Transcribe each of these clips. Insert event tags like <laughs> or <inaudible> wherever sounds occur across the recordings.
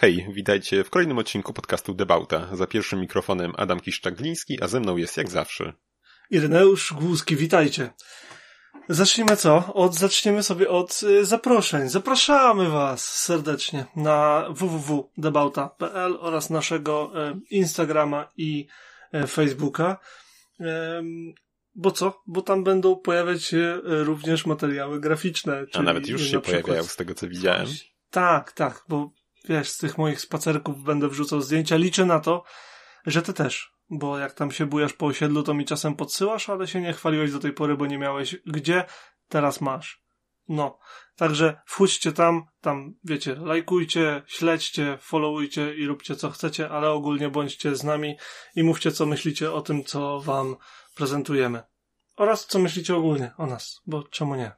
Hej, witajcie w kolejnym odcinku podcastu Debauta. Za pierwszym mikrofonem Adam Kiszczak-Gliński, a ze mną jest jak zawsze. Ireneusz Głuski, witajcie. Zacznijmy co? Od, zaczniemy sobie od y, zaproszeń. Zapraszamy Was serdecznie na www.debauta.pl oraz naszego y, Instagrama i y, Facebooka. Bo co? Bo tam będą pojawiać się również materiały graficzne. A nawet już się przykład... pojawiają z tego co widziałem. Tak, tak, bo wiesz, z tych moich spacerków będę wrzucał zdjęcia. Liczę na to, że ty też. Bo jak tam się bujasz po osiedlu, to mi czasem podsyłasz, ale się nie chwaliłeś do tej pory, bo nie miałeś gdzie. Teraz masz. No. Także wchódźcie tam, tam, wiecie, lajkujcie, śledźcie, followujcie i róbcie co chcecie, ale ogólnie bądźcie z nami i mówcie co myślicie o tym, co wam prezentujemy. Oraz co myślicie ogólnie o nas, bo czemu nie?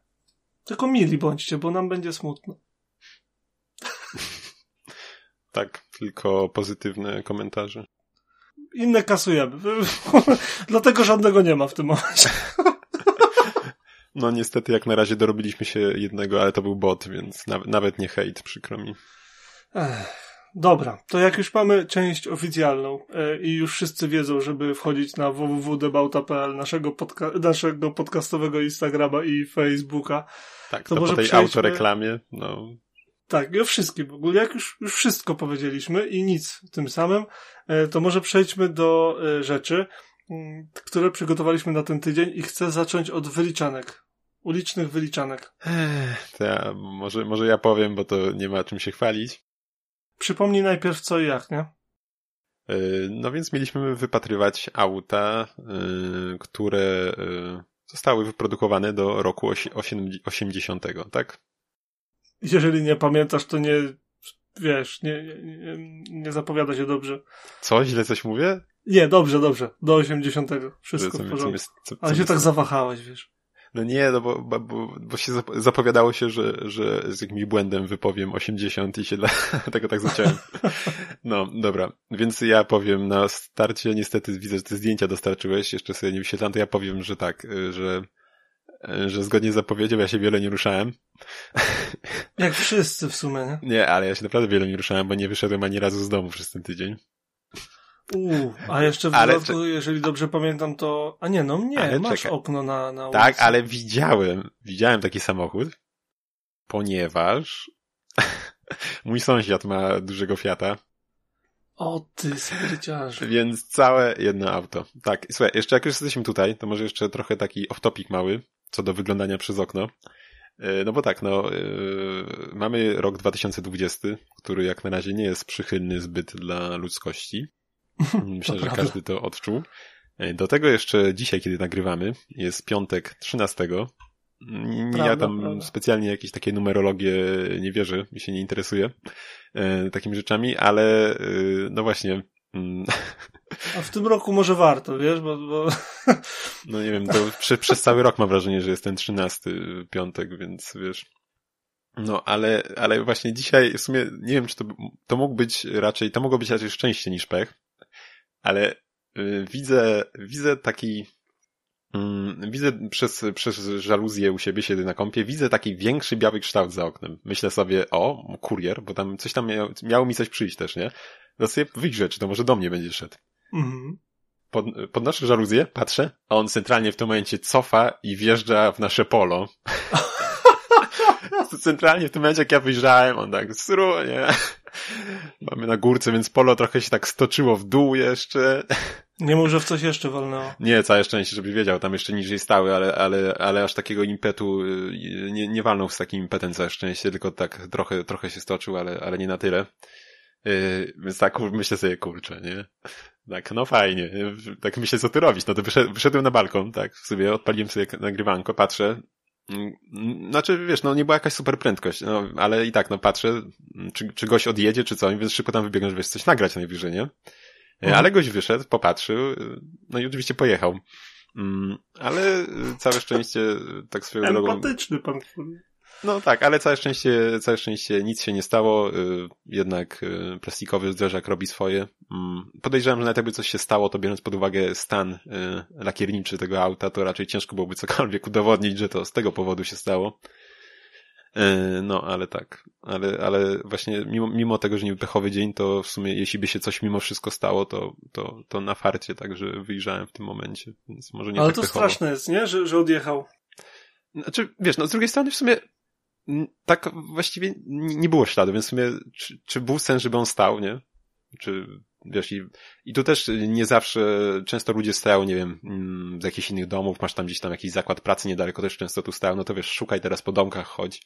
Tylko mili bądźcie, bo nam będzie smutno. Tak, tylko pozytywne komentarze. Inne kasujemy. <laughs> Dlatego żadnego nie ma w tym momencie. No niestety jak na razie dorobiliśmy się jednego, ale to był bot, więc nawet, nawet nie hejt, przykro mi. Ech, dobra, to jak już mamy część oficjalną e, i już wszyscy wiedzą, żeby wchodzić na www.debauta.pl naszego, podca naszego podcastowego Instagrama i Facebooka. Tak, to, to może po tej przejdźmy... autoreklamie, no tak, i o wszystkim w ogóle. Jak już, już wszystko powiedzieliśmy i nic tym samym, e, to może przejdźmy do e, rzeczy, mm, które przygotowaliśmy na ten tydzień i chcę zacząć od wyliczanek. Ulicznych wyliczanek. To ja, może, może ja powiem, bo to nie ma czym się chwalić. Przypomnij najpierw co i jak, nie? E, no więc mieliśmy wypatrywać auta, które zostały wyprodukowane do roku 80, tak? Jeżeli nie pamiętasz, to nie, wiesz, nie, nie, nie zapowiada się dobrze. Co? Źle coś mówię? Nie, dobrze, dobrze. Do 80. Wszystko co, w porządku. Co, co, Ale się tak zawahałeś, wiesz. No nie, no bo, bo, bo się zapowiadało się, że, że z jakimś błędem wypowiem 80 i się dlatego <laughs> tak zacząłem. No, dobra. Więc ja powiem na starcie, niestety widzę, że te zdjęcia dostarczyłeś, jeszcze sobie nie wyświetlam, to ja powiem, że tak, że że zgodnie z zapowiedzią ja się wiele nie ruszałem. Jak wszyscy w sumie, nie? Nie, ale ja się naprawdę wiele nie ruszałem, bo nie wyszedłem ani razu z domu przez ten tydzień. Uuu, a jeszcze w ale dodatku, jeżeli dobrze pamiętam, to... A nie, no nie, masz czekaj. okno na, na ulicy. Tak, ale widziałem, widziałem taki samochód, ponieważ <laughs> mój sąsiad ma dużego Fiata. O ty spryciarz. Więc całe jedno auto. Tak, słuchaj, jeszcze jak już jesteśmy tutaj, to może jeszcze trochę taki off-topic mały co do wyglądania przez okno. E, no bo tak, no, e, mamy rok 2020, który jak na razie nie jest przychylny zbyt dla ludzkości. <laughs> Myślę, że każdy to odczuł. E, do tego jeszcze dzisiaj, kiedy nagrywamy, jest piątek 13. Prawda, ja tam prawda. specjalnie jakieś takie numerologie nie wierzę, mi się nie interesuje takimi rzeczami, ale no właśnie, mm, a w tym roku może warto, wiesz, bo... bo... No nie wiem, to przy, przez cały rok mam wrażenie, że jest ten trzynasty piątek, więc wiesz... No, ale, ale właśnie dzisiaj w sumie nie wiem, czy to, to mógł być raczej, to mogło być raczej szczęście niż pech, ale y, widzę, widzę taki, y, widzę przez, przez żaluzję u siebie, siedzę na kąpie, widzę taki większy biały kształt za oknem. Myślę sobie, o, kurier, bo tam coś tam miało, miało mi coś przyjść też, nie? No sobie czy to może do mnie będzie szedł. Mhm. Pod, podnoszę żaluzję, patrzę, a on centralnie w tym momencie cofa i wjeżdża w nasze polo. <laughs> centralnie w tym momencie, jak ja wyjrzałem, on tak sru, nie? Mamy na górce, więc polo trochę się tak stoczyło w dół jeszcze. Nie może w coś jeszcze walnęło. Nie, całe szczęście, żeby wiedział, tam jeszcze niżej stały, ale, ale, ale aż takiego impetu y, nie, nie walnął z takim impetem całe szczęście, tylko tak trochę, trochę się stoczył, ale, ale nie na tyle. Yy, więc tak myślę sobie, kurczę, nie? Tak, no fajnie. Tak myślę, co tu robić. No to wyszedłem na balkon, tak, sobie odpaliłem sobie nagrywanko, patrzę. Mm, znaczy, wiesz, no nie była jakaś super prędkość, no, ale i tak, no patrzę, czy, czy gość odjedzie, czy co, więc szybko tam wybiegłem, żeby coś nagrać najwyżej, nie? Mhm. Ale gość wyszedł, popatrzył, no i oczywiście pojechał. Mm, ale całe szczęście, tak swoją drogą... Empatyczny pan. No tak, ale całe szczęście, całe szczęście nic się nie stało, y, jednak y, plastikowy zderzak robi swoje. Mm, podejrzewam, że nawet jakby coś się stało, to biorąc pod uwagę stan y, lakierniczy tego auta, to raczej ciężko byłoby cokolwiek udowodnić, że to z tego powodu się stało. No, ale tak. Ale, ale właśnie mimo, mimo tego, że nie pechowy dzień, to w sumie jeśli by się coś mimo wszystko stało, to, to, to na farcie także wyjrzałem w tym momencie, więc może nie Ale tak to pechowo. straszne jest, nie? Że, że odjechał. Znaczy, wiesz, no z drugiej strony w sumie tak właściwie nie było śladu, więc w sumie czy, czy był sens, żeby on stał, nie? Czy, wiesz, i, i tu też nie zawsze, często ludzie stają, nie wiem, mm, z jakichś innych domów, masz tam gdzieś tam jakiś zakład pracy niedaleko, też często tu stają, no to wiesz, szukaj teraz po domkach, chodź,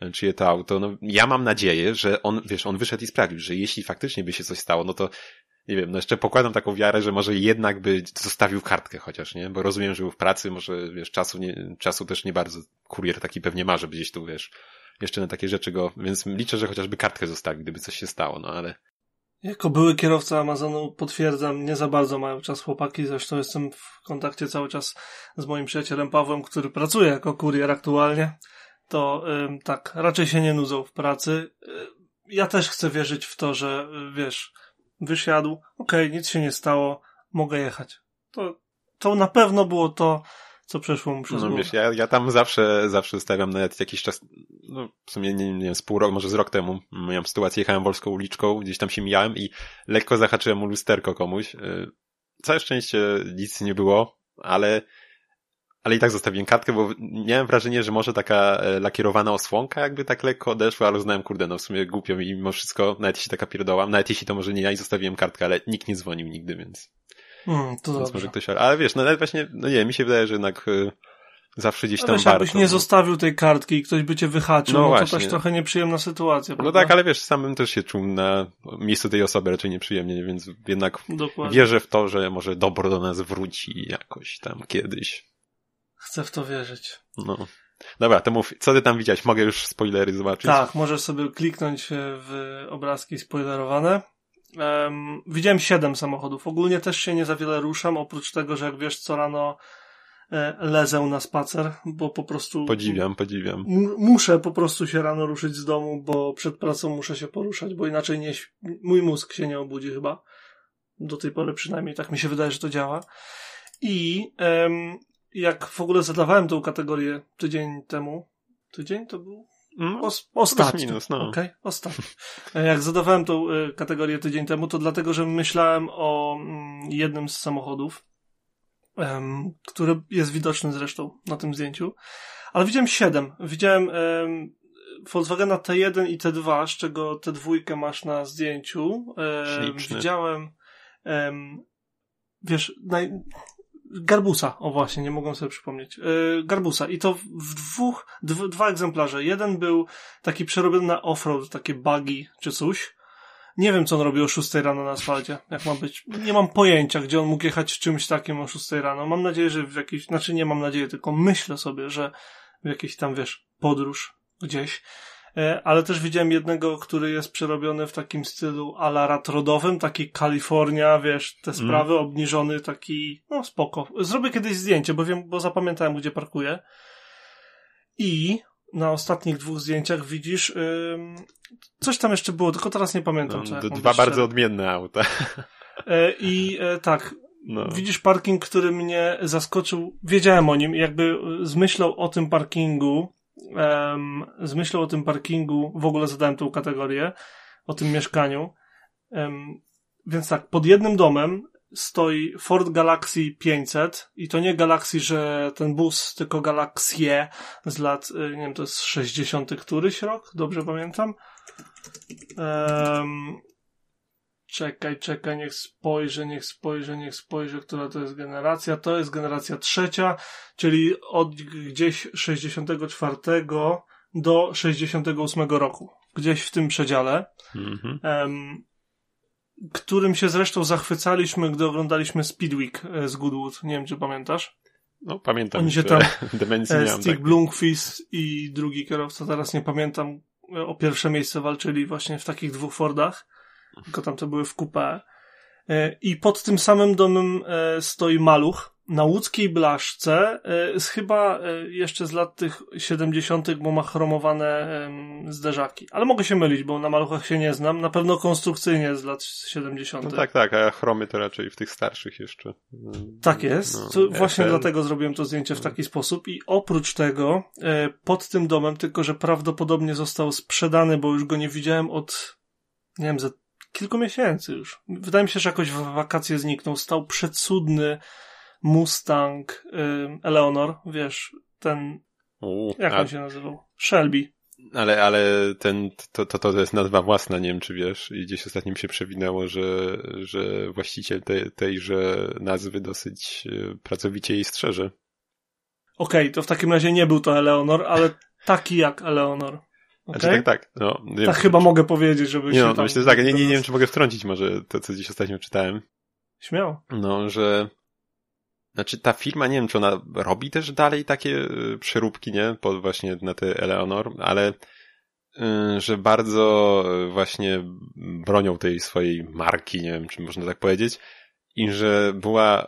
e, czyje to auto. No, ja mam nadzieję, że on, wiesz, on wyszedł i sprawdził, że jeśli faktycznie by się coś stało, no to nie wiem, no jeszcze pokładam taką wiarę, że może jednak by zostawił kartkę chociaż, nie? Bo rozumiem, że był w pracy, może, wiesz, czasu, nie, czasu też nie bardzo, kurier taki pewnie ma, żeby gdzieś tu, wiesz, jeszcze na takie rzeczy go, więc liczę, że chociażby kartkę zostawi, gdyby coś się stało, no ale Jako były kierowca Amazonu potwierdzam, nie za bardzo mają czas chłopaki, zresztą jestem w kontakcie cały czas z moim przyjacielem Pawłem, który pracuje jako kurier aktualnie, to ym, tak, raczej się nie nudzą w pracy. Y, Ja też chcę wierzyć w to, że y, wiesz, wysiadł, okej, nic się nie stało, mogę jechać. To, to na pewno było to, co przeszło mu przez No wiesz, ja, ja tam zawsze, zawsze stawiam nawet jakiś czas, no w sumie nie, nie wiem, z pół roku, może z rok temu miałem sytuację, jechałem wolską uliczką, gdzieś tam się mijałem i lekko zahaczyłem mu lusterko komuś. Yy, Całe szczęście nic nie było, ale, ale i tak zostawiłem kartkę, bo miałem wrażenie, że może taka e, lakierowana osłonka jakby tak lekko odeszła, ale uznałem, kurde, no w sumie głupio mi mimo wszystko, nawet jeśli taka pierdoła, nawet jeśli to może nie ja i zostawiłem kartkę, ale nikt nie dzwonił nigdy, więc... Mm, to Więc może ktoś, ale wiesz, no nawet właśnie, no nie wiem, mi się wydaje, że jednak y, zawsze gdzieś No tam wiesz, warto. jakbyś nie zostawił tej kartki i ktoś by cię wyhaczył, No no, to też trochę nieprzyjemna sytuacja. No prawda? tak, ale wiesz, samym też się czuł na miejscu tej osoby raczej nieprzyjemnie, więc jednak Dokładnie. wierzę w to, że może dobro do nas wróci jakoś tam kiedyś. Chcę w to wierzyć. No. Dobra, to mów, co ty tam widziałeś? Mogę już spoilery zobaczyć? Tak, możesz sobie kliknąć e, w obrazki spoilerowane. Um, widziałem siedem samochodów. Ogólnie też się nie za wiele ruszam, oprócz tego, że jak wiesz, co rano e, lezę na spacer, bo po prostu... Podziwiam, podziwiam. Muszę po prostu się rano ruszyć z domu, bo przed pracą muszę się poruszać, bo inaczej nie, mój mózg się nie obudzi chyba. Do tej pory przynajmniej tak mi się wydaje, że to działa. I em, jak w ogóle zadawałem tą kategorię tydzień temu, tydzień to był? No, Os- ostatnio. minus, no. Okej, ostatnio. E, Jak zadawałem tą e, kategorię tydzień temu, to dlatego, że myślałem o mm, jednym z samochodów, który jest widoczny zresztą na tym zdjęciu. Ale widziałem siedem. Widziałem em, Volkswagena T1 i T2, z czego T2 masz na zdjęciu. Śliczny. widziałem em, wiesz, naj... Garbusa, o właśnie, nie mogłem sobie przypomnieć. Yy, Garbusa i to w dwóch, dw, dwa egzemplarze. Jeden był taki przerobiony na offroad, takie buggy czy coś. Nie wiem, co on robił o 6 rano na asfalcie, jak ma być. Nie mam pojęcia, gdzie on mógł jechać czymś takim o 6 rano. Mam nadzieję, że w jakiejś, znaczy nie mam nadzieję, tylko myślę sobie, że w jakiejś tam, wiesz, podróż gdzieś. E, Ale też widziałem jednego, który jest przerobiony w takim stylu ala ratrodowym, taki Kalifornia, wiesz, te sprawy, obniżony, taki, no spoko. Zrobię kiedyś zdjęcie, bo wiem, bo zapamiętałem, gdzie parkuję. I na ostatnich dwóch zdjęciach widzisz, ym, coś tam jeszcze było, tylko teraz nie pamiętam. No, co, dwa bardzo odmienne auta. E, I e, tak, No. Widzisz parking, który mnie zaskoczył. Wiedziałem o nim, jakby z myślą o tym parkingu, em, z myślą o tym parkingu w ogóle zadałem tą kategorię, o tym mieszkaniu. Em, więc tak, pod jednym domem stoi Ford Galaxy 500 i to nie Galaxy, że ten bus, tylko Galaxie z lat, y, nie wiem, to jest 60 któryś rok, dobrze pamiętam. Em, Czekaj, czekaj, niech spojrzę, niech spojrzę, niech spojrzę, która to jest generacja. To jest generacja trzecia, czyli od gdzieś 64 do 68 roku. Gdzieś w tym przedziale. Mhm. Em, którym się zresztą zachwycaliśmy, gdy oglądaliśmy Speedweek e, z Goodwood. Nie wiem, czy pamiętasz. No pamiętam, Oni się tam, <laughs> E, Stig tak. Blomqvist i drugi kierowca, teraz nie pamiętam, e, o pierwsze miejsce walczyli właśnie w takich dwóch Fordach, tylko tam to były w coupé. E, I pod tym samym domem e, stoi Maluch, na łódzkiej blaszce, y, z chyba jeszcze z lat tych 70., bo ma chromowane zderzaki. Ale mogę się mylić, bo na maluchach się nie znam. Na pewno konstrukcyjnie z lat 70. No tak, tak, a chromy to raczej w tych starszych jeszcze. Tak jest. No, właśnie dlatego zrobiłem to zdjęcie w taki sposób. I oprócz tego, pod tym domem, tylko że prawdopodobnie został sprzedany, bo już go nie widziałem od, nie wiem, za kilku miesięcy już. Wydaje mi się, że jakoś w wakacje zniknął. Stał przecudny Mustang y, Eleanor, wiesz, ten. U, jak a... on się nazywał? Shelby. Ale, ale ten, to, to, to jest nazwa własna, nie wiem czy wiesz, i gdzieś ostatnio mi się przewinęło, że, że właściciel tej, tejże nazwy dosyć y, pracowicie jej strzeże. Okej, okay, to w takim razie nie był to Eleonor, ale taki jak Eleonor. Okay? Znaczy, tak, tak. No, tak chyba mogę powiedzieć, żeby nie, się no, tam... Myślę, że tak. Nie, nie, nie wiem, czy mogę wtrącić może to, co dziś ostatnio czytałem. Śmiało. No, że znaczy ta firma, nie wiem, czy ona robi też dalej takie y, przeróbki, nie? Pod właśnie na te Eleanor, ale y, że bardzo właśnie bronią tej swojej marki, nie wiem, czy można tak powiedzieć, i że była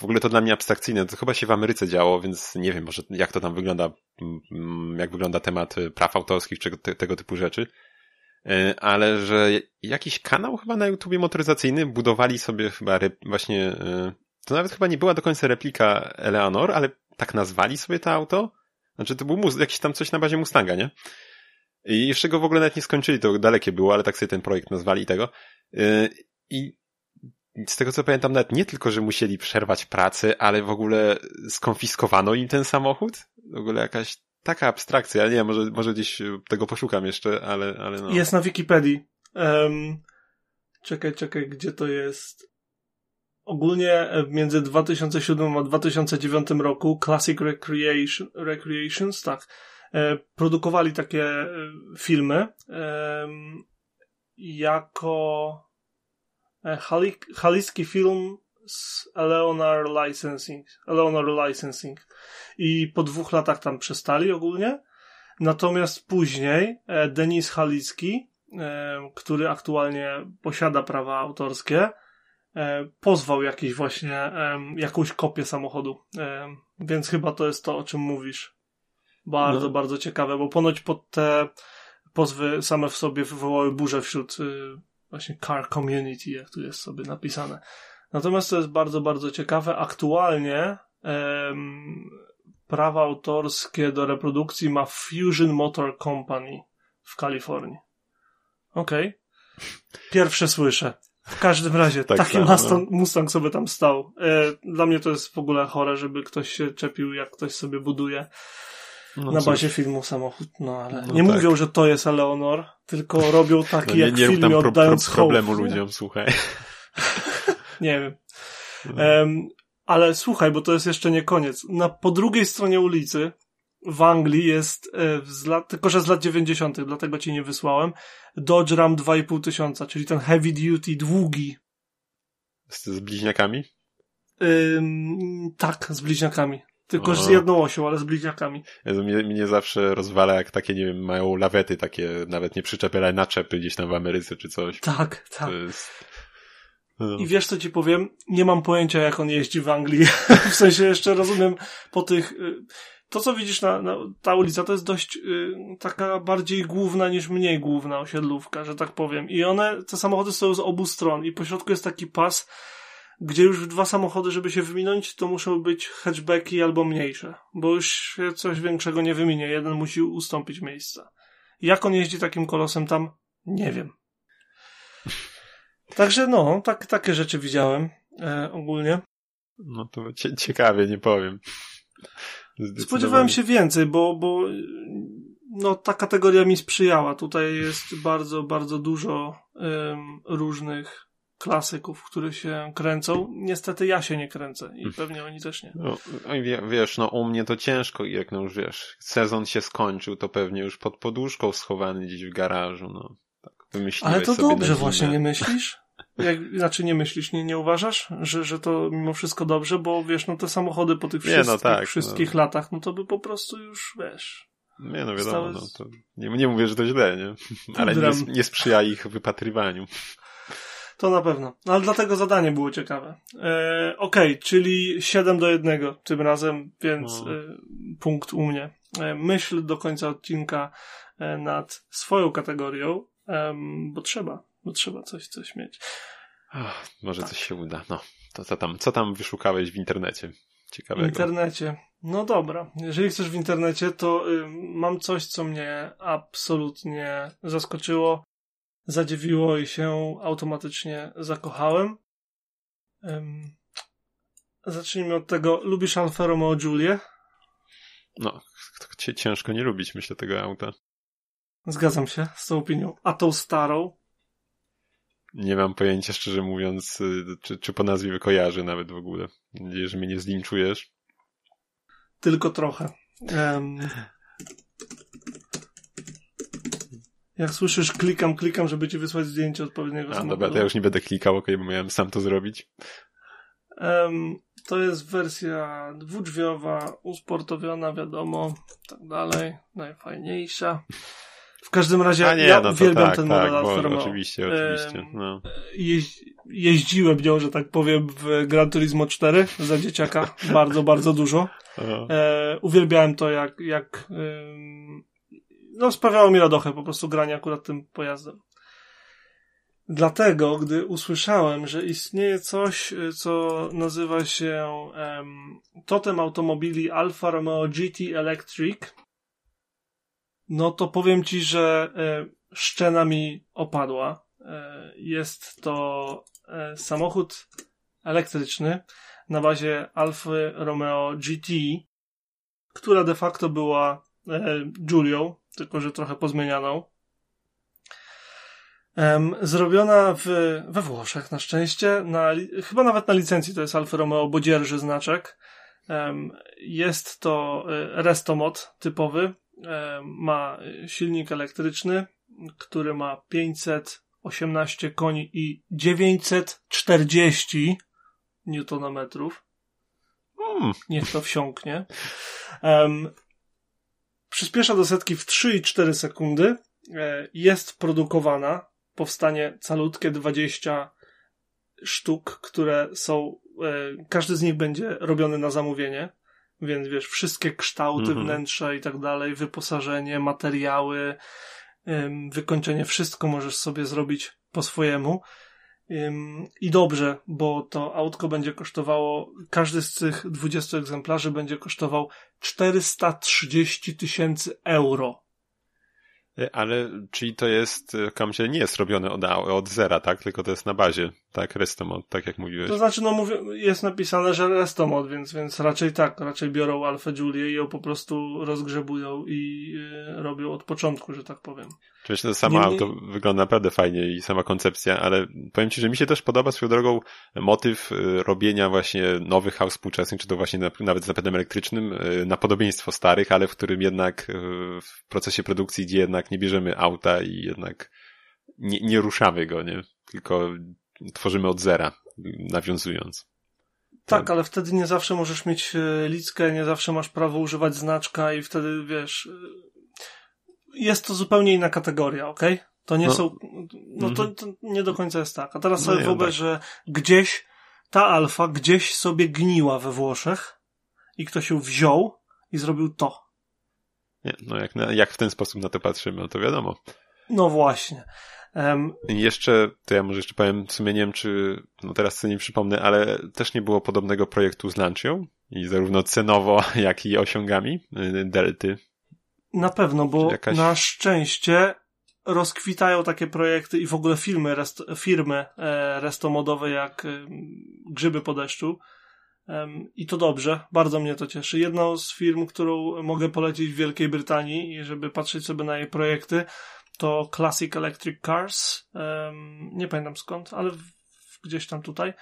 w ogóle to dla mnie abstrakcyjne. To chyba się w Ameryce działo, więc nie wiem może jak to tam wygląda, mm, jak wygląda temat praw autorskich czy tego typu rzeczy. Y, ale że jakiś kanał chyba na YouTubie motoryzacyjny budowali sobie chyba właśnie to nawet chyba nie była do końca replika Eleanor, ale tak nazwali sobie to auto. Znaczy to był mus, jakiś tam coś na bazie Mustanga, nie? I jeszcze go w ogóle nawet nie skończyli, to dalekie było, ale tak sobie ten projekt nazwali tego. Yy, I z tego co pamiętam, nawet nie tylko, że musieli przerwać pracę, ale w ogóle skonfiskowano im ten samochód. W ogóle jakaś taka abstrakcja. Nie może, może gdzieś tego poszukam jeszcze, ale, ale no. Jest na Wikipedii. Um, czekaj, czekaj, gdzie to jest? Ogólnie e, między 2007 a 2009 roku Classic Recreation, Recreations, tak, e, produkowali takie e, filmy jako Haliski Film z Eleanor Licensing, Eleanor Licensing i po dwóch latach tam przestali ogólnie. Natomiast później Denis Halicki, który aktualnie posiada prawa autorskie, E, pozwał jakiś właśnie, jakąś kopię samochodu. Więc chyba to jest to, o czym mówisz. Bardzo, no. bardzo ciekawe, bo ponoć pod te pozwy same w sobie wywołały burzę wśród y, właśnie car community, jak tu jest sobie napisane. Natomiast to jest bardzo, bardzo ciekawe. Aktualnie prawa autorskie do reprodukcji ma Fusion Motor Company w Kalifornii. Okej. Okay. Pierwsze słyszę. W każdym razie, tak taki Mustang, no. Mustang sobie tam stał. E, dla mnie to jest w ogóle chore, żeby ktoś się czepił, jak ktoś sobie buduje no na bazie filmu samochód. No ale no nie tak. mówią, że to jest Eleonor, tylko robią taki no, nie, jak nie filmie oddając pro, problemu hołd, ludziom, słuchaj. <laughs> nie wiem. Um, ale słuchaj, bo to jest jeszcze nie koniec. Na, po drugiej stronie ulicy w Anglii jest e, z lat, tylko że z lat 90., dlatego ci nie wysłałem, Dodge Ram 2,5 tysiąca, czyli ten heavy duty, długi. Z, z bliźniakami? Ym, tak, z bliźniakami. Tylko z jedną osią, ale z bliźniakami. Mnie, mnie zawsze rozwala, jak takie, nie wiem, mają lawety, takie nawet nie przyczepy, ale naczepy gdzieś tam w Ameryce czy coś. Tak, tak. Jest... No. I wiesz co ci powiem? Nie mam pojęcia jak on jeździ w Anglii. <laughs> w sensie jeszcze rozumiem po tych y, to, co widzisz na, na, ta ulica, to jest dość y, taka bardziej główna niż mniej główna osiedlówka, że tak powiem. I one, te samochody stoją z obu stron i po środku jest taki pas, gdzie już dwa samochody, żeby się wyminąć, to muszą być hatchbacki albo mniejsze, bo już się coś większego nie wyminie. Jeden musi ustąpić miejsca. Jak on jeździ takim kolosem tam? Nie wiem. Także no, tak, takie rzeczy widziałem e, ogólnie. No to ciekawie, nie powiem. Spodziewałem się więcej, bo, bo no, ta kategoria mi sprzyjała. Tutaj jest bardzo, bardzo dużo um, różnych klasyków, które się kręcą. Niestety ja się nie kręcę i pewnie oni też nie. No, wiesz, no u mnie to ciężko, jak no już wiesz, sezon się skończył, to pewnie już pod poduszką schowany gdzieś w garażu, no. Tak, Ale to dobrze właśnie, nie myślisz? Jak, znaczy nie myślisz, nie, nie uważasz, że, że to mimo wszystko dobrze, bo wiesz, no te samochody po tych wszystkich, no tak, wszystkich no. latach, no to by po prostu już, wiesz... Nie, no wiadomo, no to nie, nie mówię, że to źle, nie? <laughs> Ale nie, nie sprzyja ich wypatrywaniu. To na pewno. No, ale dlatego zadanie było ciekawe. E, Okej, okay, czyli 7 do 1 tym razem, więc no. e, punkt u mnie. E, myśl do końca odcinka e, nad swoją kategorią, bo trzeba, bo trzeba coś, coś mieć. Ach, może tak. coś się uda. No, to co tam, co tam wyszukałeś w internecie? Ciekawego. W internecie. No dobra, jeżeli chcesz w internecie, to y, mam coś, co mnie absolutnie zaskoczyło, zadziwiło i się automatycznie zakochałem. Ym, zacznijmy od tego. Lubisz Alfa Romeo Julię? No, ciężko nie lubić, myślę, tego auta. Zgadzam się z tą opinią. A tą starą? Nie mam pojęcia, szczerze mówiąc, y, czy, czy po nazwie kojarzy nawet w ogóle. Mam nadzieję, że mnie nie zlinczujesz. Tylko trochę. Um, jak słyszysz, klikam, klikam, żeby ci wysłać zdjęcie odpowiedniego A, samochodu. dobra, ja już nie będę klikał, okej, okay, bo miałem sam to zrobić. Um, to jest wersja dwudrzwiowa, usportowiona, wiadomo, tak dalej, najfajniejsza. W każdym razie nie, ja no uwielbiam tak, ten model tak, Alfa Romeo. Oczywiście, oczywiście. No. Jeź, jeździłem nią, że tak powiem, w Gran Turismo 4 za dzieciaka bardzo, bardzo dużo. <laughs> E, uwielbiałem to, jak, jak no sprawiało mi radochę po prostu granie akurat tym pojazdem. Dlatego, gdy usłyszałem, że istnieje coś, co nazywa się um, Totem Automobili Alfa Romeo GT Electric, no to powiem ci, że e, szczena mi opadła. E, jest to samochód elektryczny na bazie Alfa Romeo GT, która de facto była Julią, tylko że trochę pozmienianą. Zrobiona w, we Włoszech na szczęście, na, chyba nawet na licencji to jest Alfa Romeo, bo dzierży znaczek. Jest to restomod typowy, ma silnik elektryczny, który ma 518 koni i 940 newtonometrów. Mm. Niech to wsiąknie. Um, przyspiesza do setki w 3,4 sekundy. E, jest produkowana. Powstanie calutkie 20 sztuk, które są. E, każdy z nich będzie robiony na zamówienie. Więc wiesz, wszystkie kształty, mhm. wnętrza i tak dalej, wyposażenie, materiały, wykończenie, wszystko możesz sobie zrobić po swojemu. I dobrze, bo to autko będzie kosztowało, każdy z tych 20 egzemplarzy będzie kosztował 430 tysięcy euro. E, ale czyli to jest, kamcie nie jest robione od, od zera, tak? Tylko to jest na bazie, tak? Restomod, tak jak mówiłeś. To znaczy, no mówię, jest napisane, że Restomod, więc, więc raczej tak, raczej biorą Alfa Julię i ją po prostu rozgrzebują i y, robią od początku, że tak powiem. Oczywiście to samo auto wygląda naprawdę fajnie i sama koncepcja, ale powiem Ci, że mi się też podoba swoją drogą motyw y, robienia właśnie nowych aut współczesnych, czy to właśnie na, nawet z napędem elektrycznym, y, na podobieństwo starych, ale w którym jednak w procesie produkcji, gdzie jednak nie bierzemy auta i jednak nie, nie ruszamy go, nie? Tylko tworzymy od zera, nawiązując. Tak, ale wtedy nie zawsze możesz mieć lickę, nie zawsze masz prawo używać znaczka i wtedy, wiesz, jest to zupełnie inna kategoria, ok? To nie no. są, no to, mhm. to, nie do końca jest tak. A teraz no sobie wyobraź, tak. że gdzieś ta alfa gdzieś sobie gniła we Włoszech i ktoś ją wziął i zrobił to. Nie, no jak, jak w ten sposób na to patrzymy, no to wiadomo. No właśnie. Um, jeszcze, to ja może jeszcze powiem, w sumie nie wiem, czy, no teraz sobie nie przypomnę, ale też nie było podobnego projektu z Lancią i zarówno cenowo, <laughs> jak i osiągami y, Delty na pewno, bo jakaś... na szczęście rozkwitają takie projekty i w ogóle filmy, rest, firmy e, restomodowe jak e, Grzyby po deszczu. E, I to dobrze, bardzo mnie to cieszy. Jedną z firm, którą mogę polecić w Wielkiej Brytanii, żeby patrzeć sobie na jej projekty, to Classic Electric Cars. nie pamiętam skąd, ale w, gdzieś tam tutaj.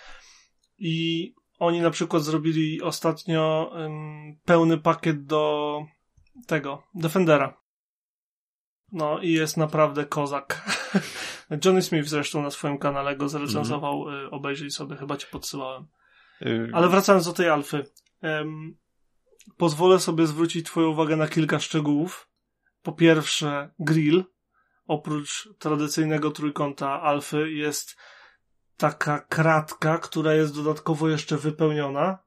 I oni na przykład zrobili ostatnio pełny pakiet do tego, Defendera. No i jest naprawdę kozak. <laughs> Johnny Smith zresztą na swoim kanale go zrecenzował, mm. obejrzyj sobie, chyba ci podsyłałem. Y, Ale wracając do tej Alfy. Um, pozwolę sobie zwrócić twoją uwagę na kilka szczegółów. Po pierwsze, grill. Oprócz tradycyjnego trójkąta Alfy jest taka kratka, która jest dodatkowo jeszcze wypełniona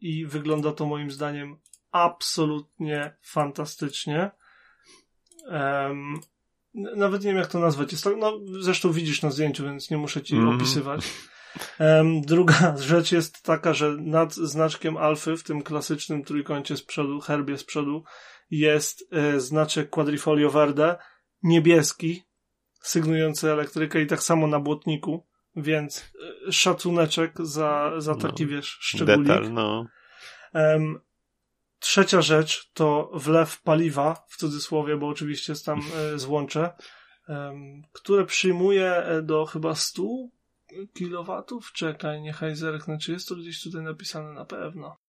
i wygląda to moim zdaniem absolutnie fantastycznie. nawet nie wiem jak to nazwać. Jest to, no, zresztą widzisz na zdjęciu, więc nie muszę ci mm. opisywać. druga <laughs> rzecz jest taka, że nad znaczkiem alfy w tym klasycznym trójkącie z przodu, herbie z przodu jest e, znaczek quadrifolio verde, niebieski, sygnujący elektrykę i tak samo na błotniku, więc e, szacuneczek za, za no. taki, no, wiesz, szczególik. Detal, no. Um, trzecia rzecz to wlew paliwa, w cudzysłowie, bo oczywiście jest tam e, złącze, um, które przyjmuje do chyba 100 kilowatów? Czekaj, niechaj zerknę, czy jest to gdzieś tutaj napisane na pewno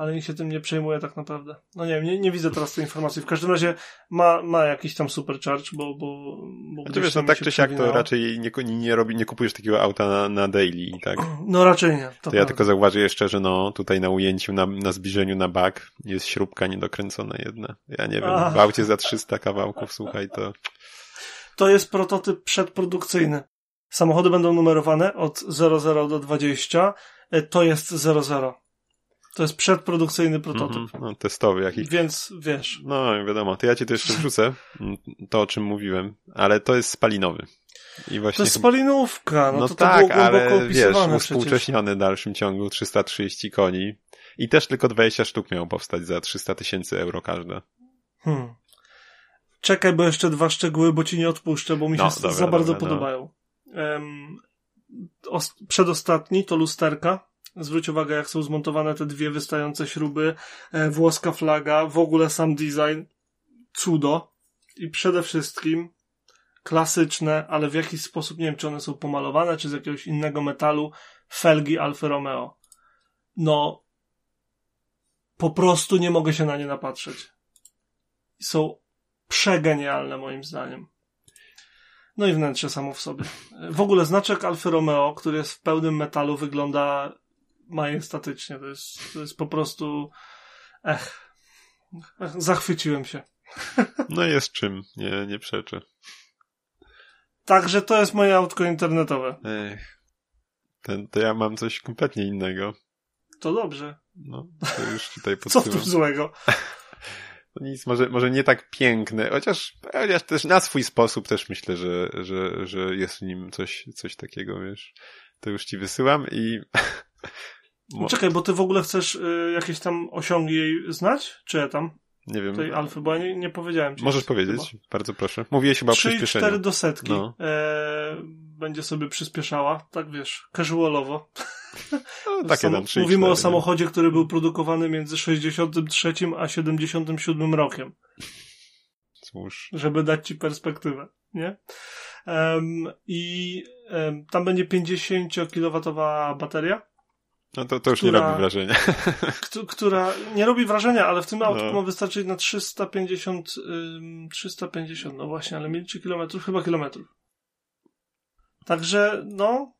ale nikt się tym nie przejmuje tak naprawdę. No nie wiem, nie, nie widzę teraz tej informacji. W każdym razie ma, ma jakiś tam supercharge, bo, bo, bo znaczy, wiesz, no tak czy siak to raczej nie, nie, robi, nie kupujesz takiego auta na, na daily, tak? No raczej nie. To, to ja tylko zauważę jeszcze, że no tutaj na ujęciu, na, na zbliżeniu na bak jest śrubka niedokręcona jedna. Ja nie wiem, Ach. w aucie za 300 kawałków, słuchaj, to... To jest prototyp przedprodukcyjny. Samochody będą numerowane od 00 do 20. E, to jest 00. To jest przedprodukcyjny prototyp. Mm -hmm, no, testowy jakiś. Więc wiesz. No, wiadomo. To ja ci to jeszcze wrzucę, to o czym mówiłem, ale to jest spalinowy. I właśnie to jest spalinówka, no, no to, tak, to ale wiesz, uspółcześniony w dalszym ciągu 330 koni i też tylko 20 sztuk miało powstać za 300 tysięcy euro każde. Hmm. Czekaj, bo jeszcze dwa szczegóły, bo ci nie odpuszczę, bo mi się no, dobra, za bardzo dobra, no. podobają. Um, przedostatni to lusterka Zwróć uwagę, jak są zmontowane te dwie wystające śruby, e, włoska flaga, w ogóle sam design, cudo. I przede wszystkim klasyczne, ale w jakiś sposób, nie wiem, czy one są pomalowane, czy z jakiegoś innego metalu, felgi Alfa Romeo. No, po prostu nie mogę się na nie napatrzeć. Są przegenialne moim zdaniem. No i wnętrze samo w sobie. W ogóle znaczek Alfa Romeo, który jest w pełnym metalu, wygląda majestatycznie. To jest, to jest po prostu. Ech. Zachwyciłem się. <laughs> No jest czym, nie, nie przeczę. Także to jest moje autko internetowe. Ech. Ten, to ja mam coś kompletnie innego. To dobrze. No, to już tutaj podsyłam. Co tu złego? <laughs> No nic, może, może nie tak piękne, chociaż, chociaż też na swój sposób też myślę, że, że, że jest w nim coś, coś takiego, wiesz. To już ci wysyłam i <laughs> Mo... Czekaj, bo ty w ogóle chcesz y, jakieś tam osiągi jej znać? Czy ja tam? Nie wiem. Tej alfy, bo ja nie, nie powiedziałem ci. Możesz powiedzieć, chyba. bardzo proszę. Mówiłeś chyba 3 o przyspieszeniu. 4 do setki no. e, będzie sobie przyspieszała, tak wiesz, casualowo. No, <laughs> takie Sam, 3, Mówimy 4, o samochodzie, nie? który był produkowany między 63 a 77 rokiem. Cóż. Żeby dać ci perspektywę, nie? Um, I um, tam będzie 50 kW bateria no to, to już która, nie robi wrażenia. <laughs> Która nie robi wrażenia, ale w tym autku no. ma wystarczyć na 350, 350, no właśnie, ale mil czy kilometrów? Chyba kilometrów. Także, no,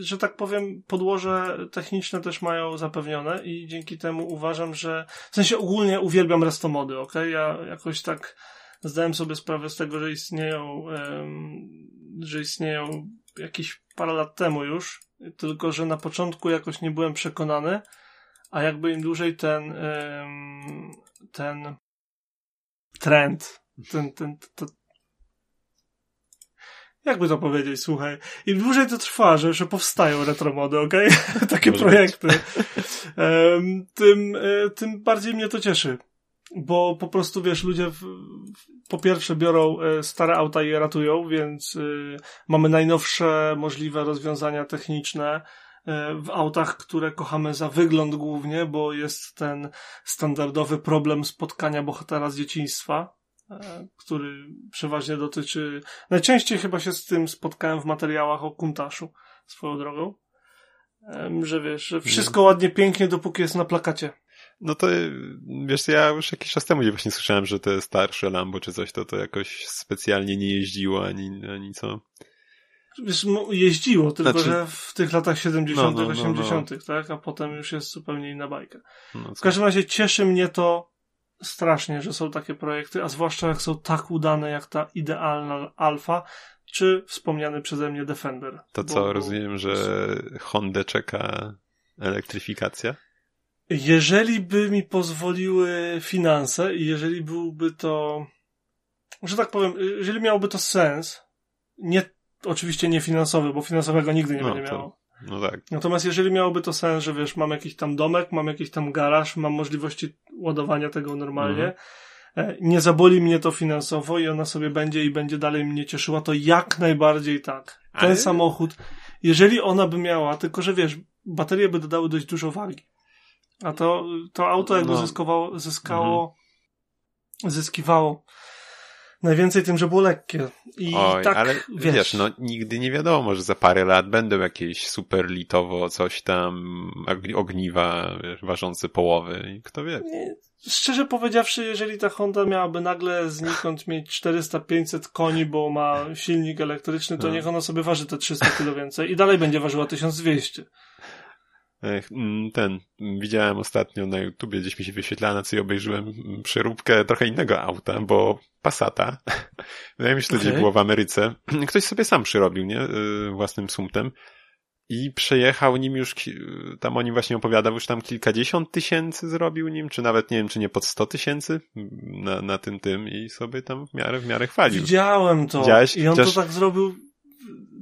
że tak powiem, podłoże techniczne też mają zapewnione i dzięki temu uważam, że, w sensie ogólnie uwielbiam restomody, ok? Ja jakoś tak zdałem sobie sprawę z tego, że istnieją, że istnieją jakieś parę lat temu już tylko że na początku jakoś nie byłem przekonany, a jakby im dłużej ten ten trend, ten, ten, to, jakby to powiedzieć, słuchaj, im dłużej to trwa, że, że powstają retromody, okej? Okay? <laughs> Takie Może projekty, tym, e, tym bardziej mnie to cieszy bo po prostu wiesz, ludzie w, po pierwsze biorą e, stare auta i je ratują, więc y, mamy najnowsze możliwe rozwiązania techniczne e, w autach, które kochamy za wygląd głównie, bo jest ten standardowy problem spotkania bohatera z dzieciństwa, e, który przeważnie dotyczy. Najczęściej chyba się z tym spotkałem w materiałach o Kuntaszu swoją drogą. Że wiesz, że wszystko ładnie, pięknie, dopóki jest na plakacie. No to wiesz, ja już jakiś czas temu właśnie słyszałem, że te starsze Lambo czy coś, to to jakoś specjalnie nie jeździło ani, ani co. Wiesz, jeździło, tylko znaczy... że w tych latach 70., no, no, 80., no, no. tak? A potem już jest zupełnie inna bajka. No, w każdym razie cieszy mnie to strasznie, że są takie projekty, a zwłaszcza jak są tak udane jak ta idealna alfa. czy wspomniany przeze mnie Defender. To co, bo, rozumiem, że Honda czeka elektryfikacja? Jeżeli by mi pozwoliły finanse i jeżeli byłby to, że tak powiem, jeżeli miałoby to sens, nie, oczywiście nie finansowy, bo finansowego nigdy nie no, będzie miało. No tak. Natomiast jeżeli miałoby to sens, że wiesz, mam jakiś tam domek, mam jakiś tam garaż, mam możliwości ładowania tego normalnie, mhm. nie zaboli mnie to finansowo i ona sobie będzie i będzie dalej mnie cieszyła, to jak najbardziej tak. Ten Ale... samochód, jeżeli ona by miała, tylko że wiesz, baterie by dodały dość dużo wagi. A to, to auto jakby no. zyskowało, zyskało, mhm. zyskiwało najwięcej tym, że było lekkie. I Oj, tak, ale wiesz, wiesz, no nigdy nie wiadomo, że za parę lat będą jakieś super litowo, coś tam, ogniwa wiesz, ważące połowy. Kto wie. Nie, szczerze powiedziawszy, jeżeli ta Honda miałaby nagle znikąd mieć 400-500 koni, bo ma silnik elektryczny, to no. niech ona sobie waży te 300 kilo więcej i dalej będzie ważyła 1200. Mm, ten, widziałem ostatnio na YouTubie, gdzieś mi się wyświetlała, na co obejrzyłem przeróbkę trochę innego auta, bo Passata. <laughs> Wydaje mi się, że to okay. gdzieś było w Ameryce. <clears throat> Ktoś sobie sam przyrobił, nie? Y, własnym sumtem. I przejechał nim już, tam o nim właśnie opowiadał, już tam kilkadziesiąt tysięcy zrobił nim, czy nawet nie wiem, czy nie pod sto tysięcy na, na tym tym i sobie tam w miarę, w miarę chwalił. Widziałem to. Widziałeś? I on Chociaż... to tak zrobił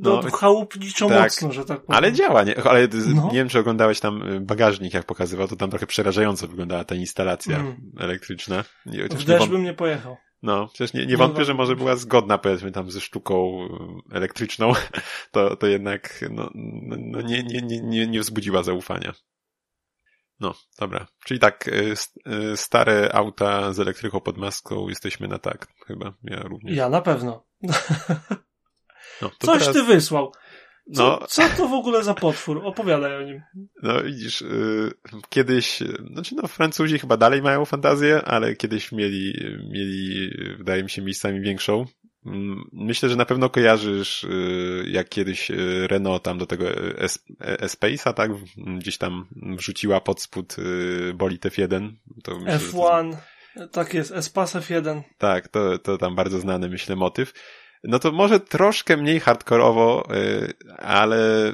no, no chałupniczo tak, mocno, że tak powiem. Ale działa, nie? Ale no. nie wiem, czy oglądałeś tam y, bagażnik, jak pokazywał, to tam trochę przerażająco wyglądała ta instalacja mm. elektryczna. W deszcz bym nie pojechał. No, przecież nie, nie wątpię, że może była zgodna, powiedzmy, tam ze sztuką y, elektryczną, <laughs> to, to jednak no, no, no nie, nie, nie, nie wzbudziła zaufania. No, dobra. Czyli tak, y, stare auta z elektryką pod maską jesteśmy na tak, chyba. Ja również. Ja na pewno. <laughs> No, Coś teraz... ty wysłał. Co, no. co to w ogóle za potwór? Opowiadaj o nim. No widzisz, yy, kiedyś, znaczy no Francuzi chyba dalej mają fantazję, ale kiedyś mieli, mieli, wydaje mi się, miejscami większą. Mm, myślę, że na pewno kojarzysz, yy, jak kiedyś y, Renault tam do tego Espace'a, tak? Gdzieś tam wrzuciła pod spód bolid F1. To myślę, F1, to... tak jest, Espace F1. Tak, to, to tam bardzo znany, myślę, motyw no to może troszkę mniej hardkorowo, y, ale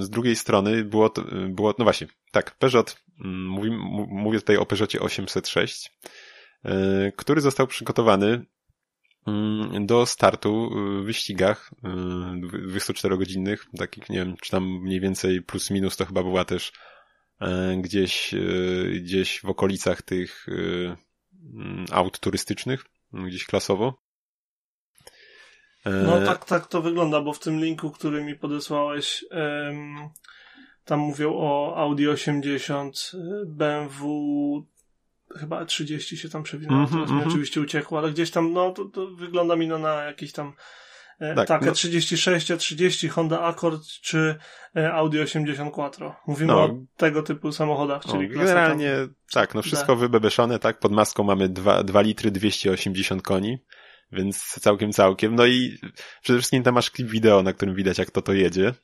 z drugiej strony było to, było, no właśnie, tak, Peugeot, mm, mówi, mówię tutaj o Peugeotie 806, y, który został przygotowany mm, do startu w wyścigach 24-godzinnych, y, takich, nie wiem, czy tam mniej więcej plus minus to chyba była też gdzieś, gdzieś w okolicach tych mm, aut turystycznych, gdzieś klasowo. No e, tak, tak to wygląda, bo w tym linku, który mi podesłałeś, tam mówią o Audi 80, BMW chyba 30 się tam przewinęło, mm -hmm, teraz mi mm -hmm. oczywiście uciekło, ale gdzieś tam, no to, to wygląda mi no, na jakiś tam e, tak, tak no. 36, 30 Honda Accord czy e, Audi 80 Quattro. Mówimy no. o tego typu samochodach, czyli no, Generalnie tak, no wszystko wybebeszone, tak, pod maską mamy 2, 2 litry 280 koni więc całkiem, całkiem. No i przede wszystkim tam masz klip wideo, na którym widać, jak to to jedzie.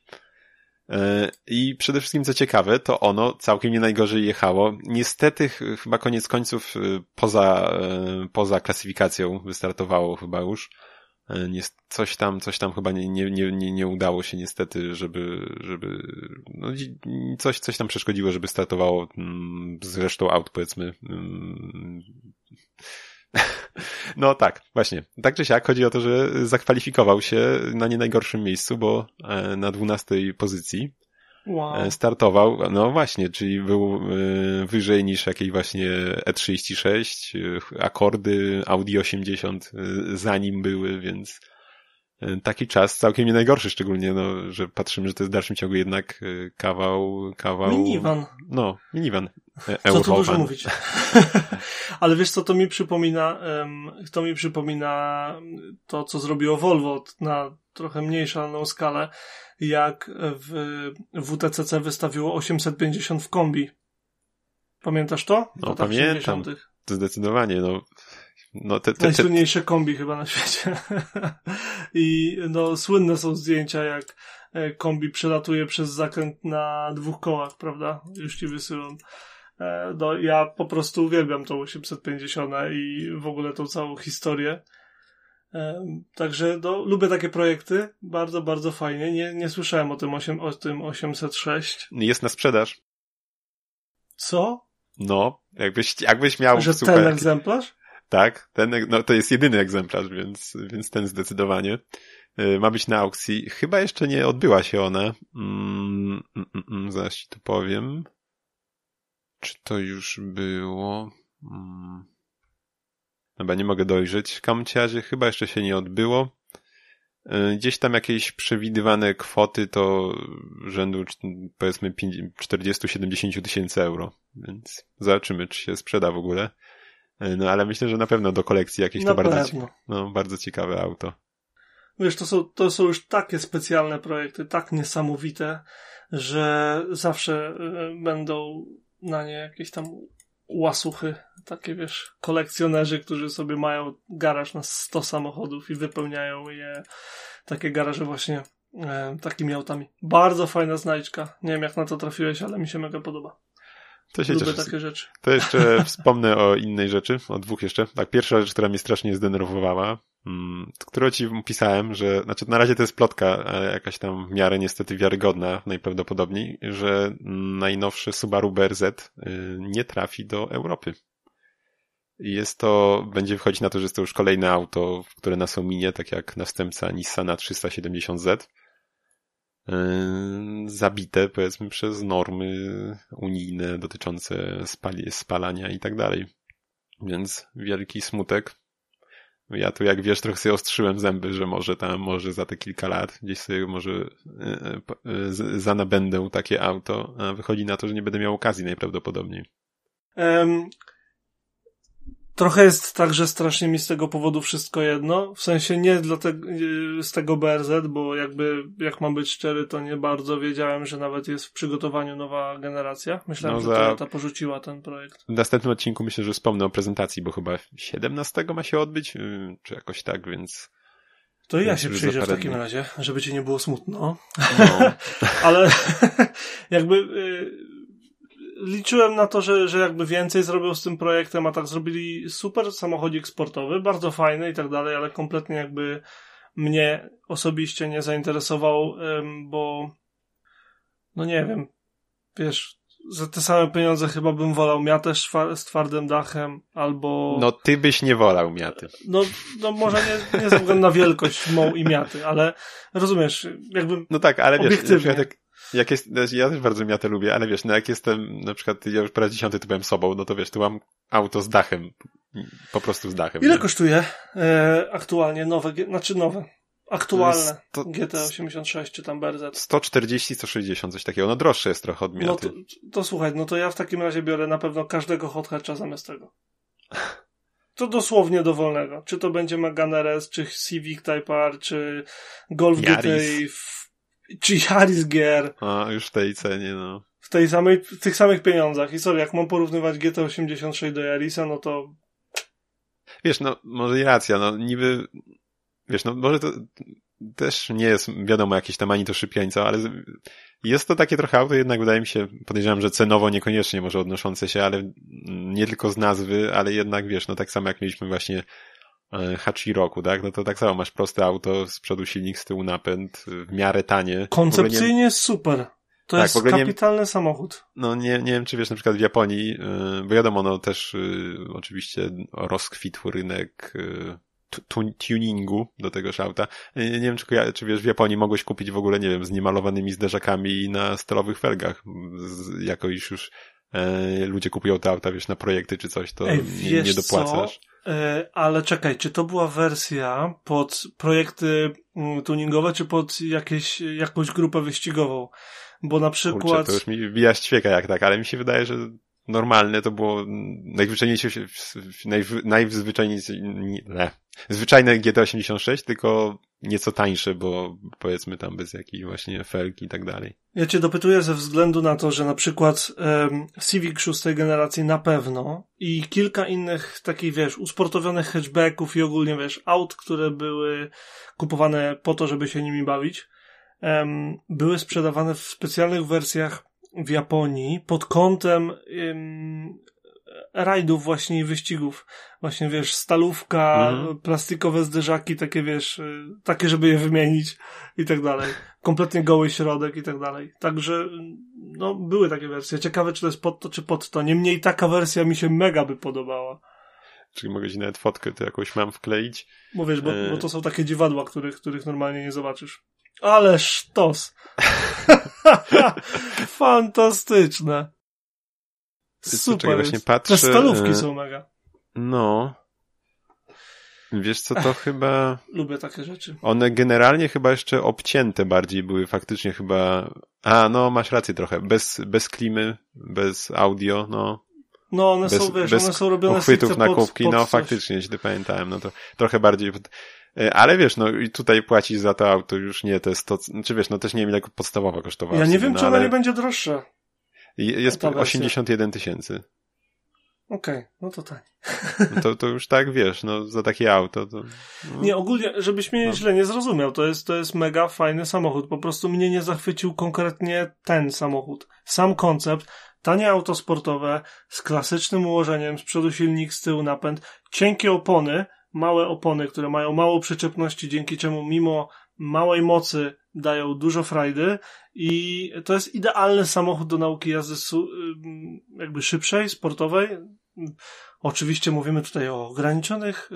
E, I przede wszystkim, co ciekawe, to ono całkiem nie najgorzej jechało. Niestety, chyba koniec końców, e, poza, e, poza klasyfikacją wystartowało chyba już. Coś tam, coś tam chyba nie, nie, nie, nie udało się niestety, żeby, żeby, no, coś, coś tam przeszkodziło, żeby startowało mm, z resztą aut, powiedzmy, mm, <laughs> no tak, właśnie. Tak czy siak chodzi o to, że zakwalifikował się na nie najgorszym miejscu, bo e, na dwunastej pozycji wow. E, startował, no właśnie, czyli był e, wyżej niż jakieś właśnie E36, akordy Audi 80 za nim były, więc taki czas całkiem nie najgorszy, szczególnie, no, że patrzymy, że to jest w dalszym ciągu jednak kawał, kawał... Minivan. No, minivan. Co tu dużo mówić. <laughs> Ale wiesz co, to mi przypomina, to mi przypomina to, co zrobiło Volvo na trochę mniejszą skalę, jak w WTCC wystawiło 850 w kombi. Pamiętasz to? No, pamiętam. Zdecydowanie, no. No, te, te, te... Najsłynniejsze kombi chyba na świecie. <laughs> I no, słynne są zdjęcia, jak e, kombi przelatuje przez zakręt na dwóch kołach, prawda? Już ci wysyłam. E, no, ja po prostu uwielbiam tą 850 i w ogóle tą całą historię. Także no, lubię takie projekty, bardzo, bardzo fajnie. Nie, nie słyszałem o tym, 8, o tym 806. Jest na sprzedaż. Co? No, jakbyś, jakbyś miał Że super... ten egzemplarz? Tak, ten, no to jest jedyny egzemplarz, więc, więc ten zdecydowanie. Y, ma być na aukcji. Chyba jeszcze nie odbyła się ona. Mm, mm, mm, mm zaraz ci to powiem. Czy to już było? Mm. Chyba nie mogę dojrzeć. W kamciazie chyba jeszcze się nie odbyło. Y, gdzieś tam jakieś przewidywane kwoty to rzędu powiedzmy 40-70 tysięcy euro. Więc zobaczymy, czy się sprzeda w ogóle. Y, no ale myślę, że na pewno do kolekcji jakieś to bardzo, no, bardzo ciekawe auto. Wiesz, to są, to są już takie specjalne projekty, tak niesamowite, że zawsze y, będą na nie jakieś tam łasuchy, takie wiesz, kolekcjonerzy, którzy sobie mają garaż na 100 samochodów i wypełniają je, takie garaże właśnie e, takimi autami. Bardzo fajna znajdźka. Nie wiem jak na to trafiłeś, ale mi się mega podoba. To się Lubię cieszę. takie rzeczy. To jeszcze wspomnę o innej rzeczy, o dwóch jeszcze. Tak, pierwsza rzecz, która mnie strasznie zdenerwowała, którą ci pisałem, że, znaczy na razie to jest plotka, ale jakaś tam w miarę niestety wiarygodna najprawdopodobniej, że najnowszy Subaru BRZ y, nie trafi do Europy. Jest to, będzie wychodzić na to, że jest to już kolejne auto, które nas ominie, tak jak następca Nissana 370Z Yy, zabite, powiedzmy, przez normy unijne dotyczące spali, spalania i tak dalej. Więc wielki smutek. Ja tu, jak wiesz, trochę sobie ostrzyłem zęby, że może tam, może za te kilka lat gdzieś sobie może yy, yy, zanabędę takie auto, a wychodzi na to, że nie będę miał okazji najprawdopodobniej. Um, Trochę jest tak, że strasznie mi z tego powodu wszystko jedno. W sensie nie dlatego, z tego BRZ, bo jakby, jak mam być szczery, to nie bardzo wiedziałem, że nawet jest w przygotowaniu nowa generacja. Myślałem, no że Toyota porzuciła ten projekt. W następnym odcinku myślę, że wspomnę o prezentacji, bo chyba 17 ma się odbyć, y, czy jakoś tak, więc... To ja się przyjrzę w takim razie, żeby ci nie było smutno. No. <laughs> Ale <laughs> jakby... Liczyłem na to, że, że jakby więcej zrobią z tym projektem, a tak zrobili super samochodzik sportowy, bardzo fajny i tak dalej, ale kompletnie jakby mnie osobiście nie zainteresował, bo no nie wiem, wiesz, za te same pieniądze chyba bym wolał miatę z twardym dachem, albo... No ty byś nie wolał miaty. No, no może nie, nie ze względu na wielkość mą i miaty, ale rozumiesz, jakby No tak, ale wiesz, obiektywnie. jak jak jest, znaczy, ja też bardzo miatę lubię, ale wiesz, no jak jestem, na przykład ja już po raz dziesiąty tu byłem sobą, no to wiesz, tu mam auto z dachem, po prostu z dachem. Ile nie? kosztuje e, aktualnie nowe, znaczy nowe, aktualne to, GT86 czy tam BRZ? 140, 160, coś takiego, no droższe jest trochę od miaty. No to, to słuchaj, no to ja w takim razie biorę na pewno każdego hot hatcha zamiast tego. <laughs> To dosłownie dowolnego. Czy to będzie Megane RS, czy Civic Type R, czy Golf GTI czy Yaris Gear. A, już w tej cenie, no. W tej samej, w tych samych pieniądzach. I sorry, jak mam porównywać GT86 do Yarisa, no to... Wiesz, no, może i racja, no, niby, wiesz, no, może to też nie jest, wiadomo, jakieś tam ani to szybieńca, ale jest to takie trochę auto, jednak wydaje mi się, podejrzewam, że cenowo niekoniecznie może odnoszące się, ale nie tylko z nazwy, ale jednak, wiesz, no tak samo jak mieliśmy właśnie Hachiroku, tak? No to tak samo masz proste auto, z przodu silnik, z tyłu napęd, w miarę tanie. Koncepcyjnie nie... super. To tak, jest kapitalny nie... samochód. No nie, nie wiem, czy wiesz, na przykład w Japonii, yy, bo wiadomo, no też yy, oczywiście rozkwitł rynek yy, tuningu do tegoż auta. Nie, nie wiem, czy, czy wiesz, w Japonii mogłeś kupić w ogóle, nie wiem, z niemalowanymi zderzakami na stelowych felgach, z, jako iż już ludzie kupują te auta, wiesz, na projekty czy coś, to Ej, nie, nie dopłacasz. Co? E, ale czekaj, czy to była wersja pod projekty mm, tuningowe, czy pod jakieś, jakąś grupę wyścigową? Bo na przykład... Kurczę, to już mi wbija ćwieka jak tak, ale mi się wydaje, że normalne to było najzwyczajniejsze, najzwyczajniejsze, nie, zwyczajne GT86, tylko nieco tańsze, bo powiedzmy tam bez jakiejś właśnie felki i tak dalej. Ja cię dopytuję ze względu na to, że na przykład um, Civic szóstej generacji na pewno i kilka innych takich, wiesz, usportowionych hatchbacków i ogólnie, wiesz, aut, które były kupowane po to, żeby się nimi bawić, um, były sprzedawane w specjalnych wersjach w Japonii pod kątem um, rajdów właśnie i wyścigów. Właśnie, wiesz, stalówka, Mhm. plastikowe zderzaki, takie, wiesz, y, takie, żeby je wymienić i tak dalej. Kompletnie goły środek i tak dalej. Także, y, no, były takie wersje. Ciekawe, czy to jest pod to, czy pod to. Niemniej taka wersja mi się mega by podobała. Czyli mogę ci nawet fotkę to jakąś mam wkleić. Bo wiesz, bo, E. bo to są takie dziwadła, których, których normalnie nie zobaczysz. Ale sztos! <laughs> <laughs> Fantastyczne! Super. właśnie patrzę, Te stalówki e, są mega. No. Wiesz co, to chyba... Lubię takie rzeczy. One generalnie chyba jeszcze obcięte bardziej były faktycznie chyba... A, no masz rację trochę. Bez, bez klimy, bez audio, no. No, one Bez, są, wiesz, bez one są robione uchwytów na kubki, no faktycznie, jeśli pamiętałem, no to trochę bardziej... E, Ale wiesz, no i tutaj płacić za to auto już nie, to jest to, czy wiesz, no też nie wiem jak podstawowa kosztowała. Ja nie wiem, no, czy ona ale nie będzie droższa. Jest ta wersja. 81 tysięcy. Okej, no to tak. No to, to już tak, wiesz, no za takie auto to... No. Nie, ogólnie, żebyś mnie No. źle nie zrozumiał, to jest, to jest mega fajny samochód. Po prostu mnie nie zachwycił konkretnie ten samochód. Sam koncept, tanie auto sportowe, z klasycznym ułożeniem, z przodu silnik, z tyłu napęd, cienkie opony, małe opony, które mają mało przyczepności, dzięki czemu mimo małej mocy dają dużo frajdy i to jest idealny samochód do nauki jazdy jakby szybszej, sportowej. Oczywiście mówimy tutaj o ograniczonych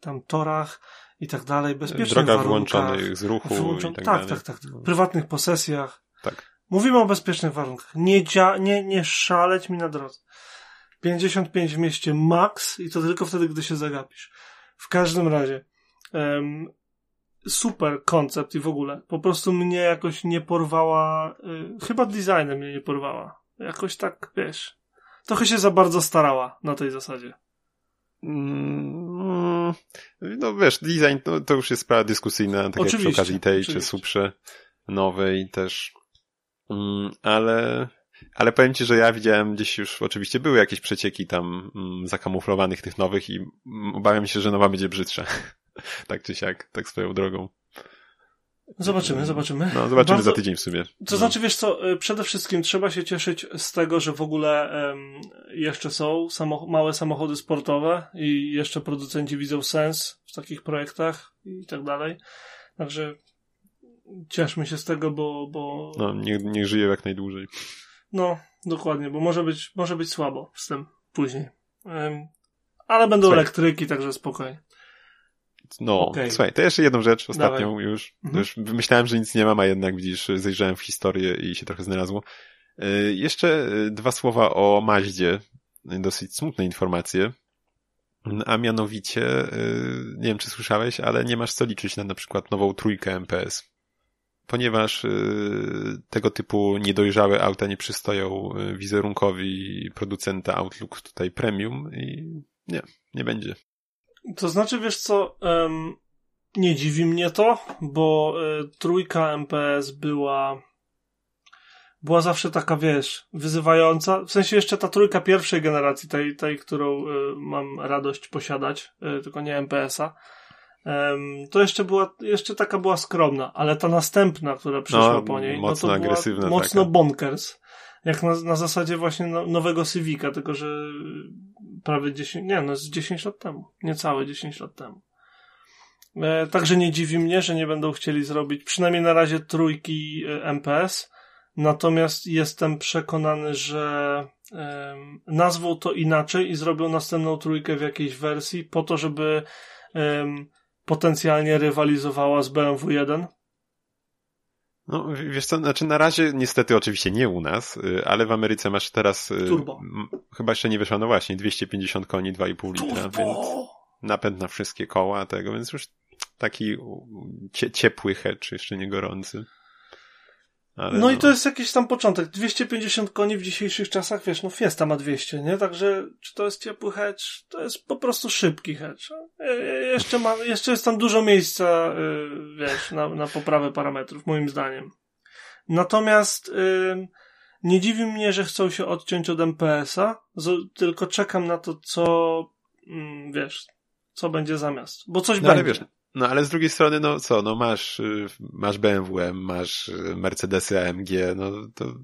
tam torach i tak dalej, bezpiecznych Droga warunkach. wyłączonych z ruchu Wyłączon- i tak, tak, tak, tak, tak. Prywatnych posesjach. tak. Mówimy o bezpiecznych warunkach. Nie, dzia- nie, nie szaleć mi na drodze. 55 w mieście max i to tylko wtedy, gdy się zagapisz. W każdym razie, em, super koncept i w ogóle. Po prostu mnie jakoś nie porwała, y, chyba designem mnie nie porwała. Jakoś tak, wiesz, trochę się za bardzo starała na tej zasadzie. Mm, No wiesz, design to, to już jest sprawa dyskusyjna, tak jak Oczywiście, przy okazji tej, czy oczywiście. Suprze nowej też. Mm, Ale, ale powiem ci, że ja widziałem gdzieś już, oczywiście były jakieś przecieki tam mm, zakamuflowanych tych nowych i mm, obawiam się, że nowa będzie brzydsza. <laughs> <laughs> tak czy siak, tak swoją drogą. Zobaczymy, zobaczymy. No, zobaczymy Bardzo- za tydzień w sumie. To No. znaczy, wiesz co, y, przede wszystkim trzeba się cieszyć z tego, że w ogóle em, jeszcze są samoch- małe samochody sportowe i jeszcze producenci widzą sens w takich projektach i tak dalej. Także cieszmy się z tego, bo, bo No, niech, niech żyje jak najdłużej. no, dokładnie, bo może być, może być słabo z tym później. Em, ale będą Słuchaj. elektryki, także spokojnie. No, Okej. słuchaj, to jeszcze jedną rzecz, ostatnią Dawaj. już. Mhm. już. Myślałem, że nic nie mam, a jednak widzisz, zajrzałem w historię i się trochę znalazło. Y, Jeszcze y, dwa słowa o Maździe. Dosyć smutne informacje. A mianowicie, y, nie wiem czy słyszałeś, ale nie masz co liczyć na na przykład nową trójkę MPS. Ponieważ tego typu niedojrzałe auta nie przystoją wizerunkowi producenta Outlook tutaj premium i nie, nie będzie. To znaczy, wiesz co, em, nie dziwi mnie to, bo e, trójka MPS była była zawsze taka, wiesz, wyzywająca. W sensie jeszcze ta trójka pierwszej generacji, tej, tej którą e, mam radość posiadać, e, tylko nie MPS-a, em, to jeszcze była, jeszcze taka była skromna, ale ta następna, która przyszła No, po niej, mocno no to była agresywna mocno taka. bonkers. Jak na, na zasadzie właśnie no, nowego Civica, tylko że prawie 10, nie no, z 10 lat temu. Niecałe 10 lat temu. E, także nie dziwi mnie, że nie będą chcieli zrobić przynajmniej na razie trójki e, MPS. Natomiast jestem przekonany, że em, nazwą to inaczej i zrobią następną trójkę w jakiejś wersji po to, żeby em, potencjalnie rywalizowała z BMW 1. No, wiesz co, znaczy na razie niestety oczywiście nie u nas, y, ale w Ameryce masz teraz... y, Turbo. m, Chyba jeszcze nie wyszła, no właśnie, 250 koni, 2,5 litra, więc napęd na wszystkie koła tego, więc już taki cie, ciepły hedge, jeszcze nie gorący. Ale No i to jest jakiś tam początek. 250 koni w dzisiejszych czasach, wiesz, no Fiesta ma 200, nie? Także czy to jest ciepły hedge? To jest po prostu szybki hedge. E, e, Jeszcze, ma, jeszcze jest tam dużo miejsca, y, wiesz, na, na poprawę parametrów, moim zdaniem. Natomiast nie dziwi mnie, że chcą się odciąć od MPS-a, tylko czekam na to, co, mm, wiesz, co będzie zamiast. Bo coś No ale będzie. wiesz, no ale z drugiej strony, no co, no masz, y, masz BMW masz y, Mercedesy AMG, no to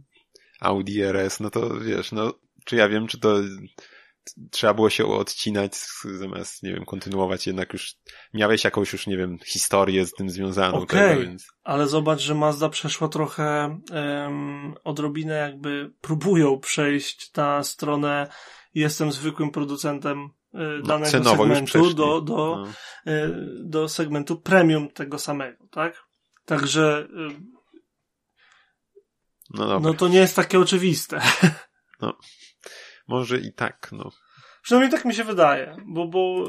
Audi RS, no to wiesz, no czy ja wiem, czy to trzeba było się odcinać zamiast, nie wiem, kontynuować, jednak już miałeś jakąś już, nie wiem, historię z tym związaną. Okej, okay, więc... ale zobacz, że Mazda przeszła trochę um, odrobinę jakby próbują przejść na stronę jestem zwykłym producentem danego no, segmentu do, do, no. y, do segmentu premium tego samego, tak? Także y, no, no to nie jest takie oczywiste. <laughs> No. Może i tak, no. Przynajmniej tak mi się wydaje, bo, bo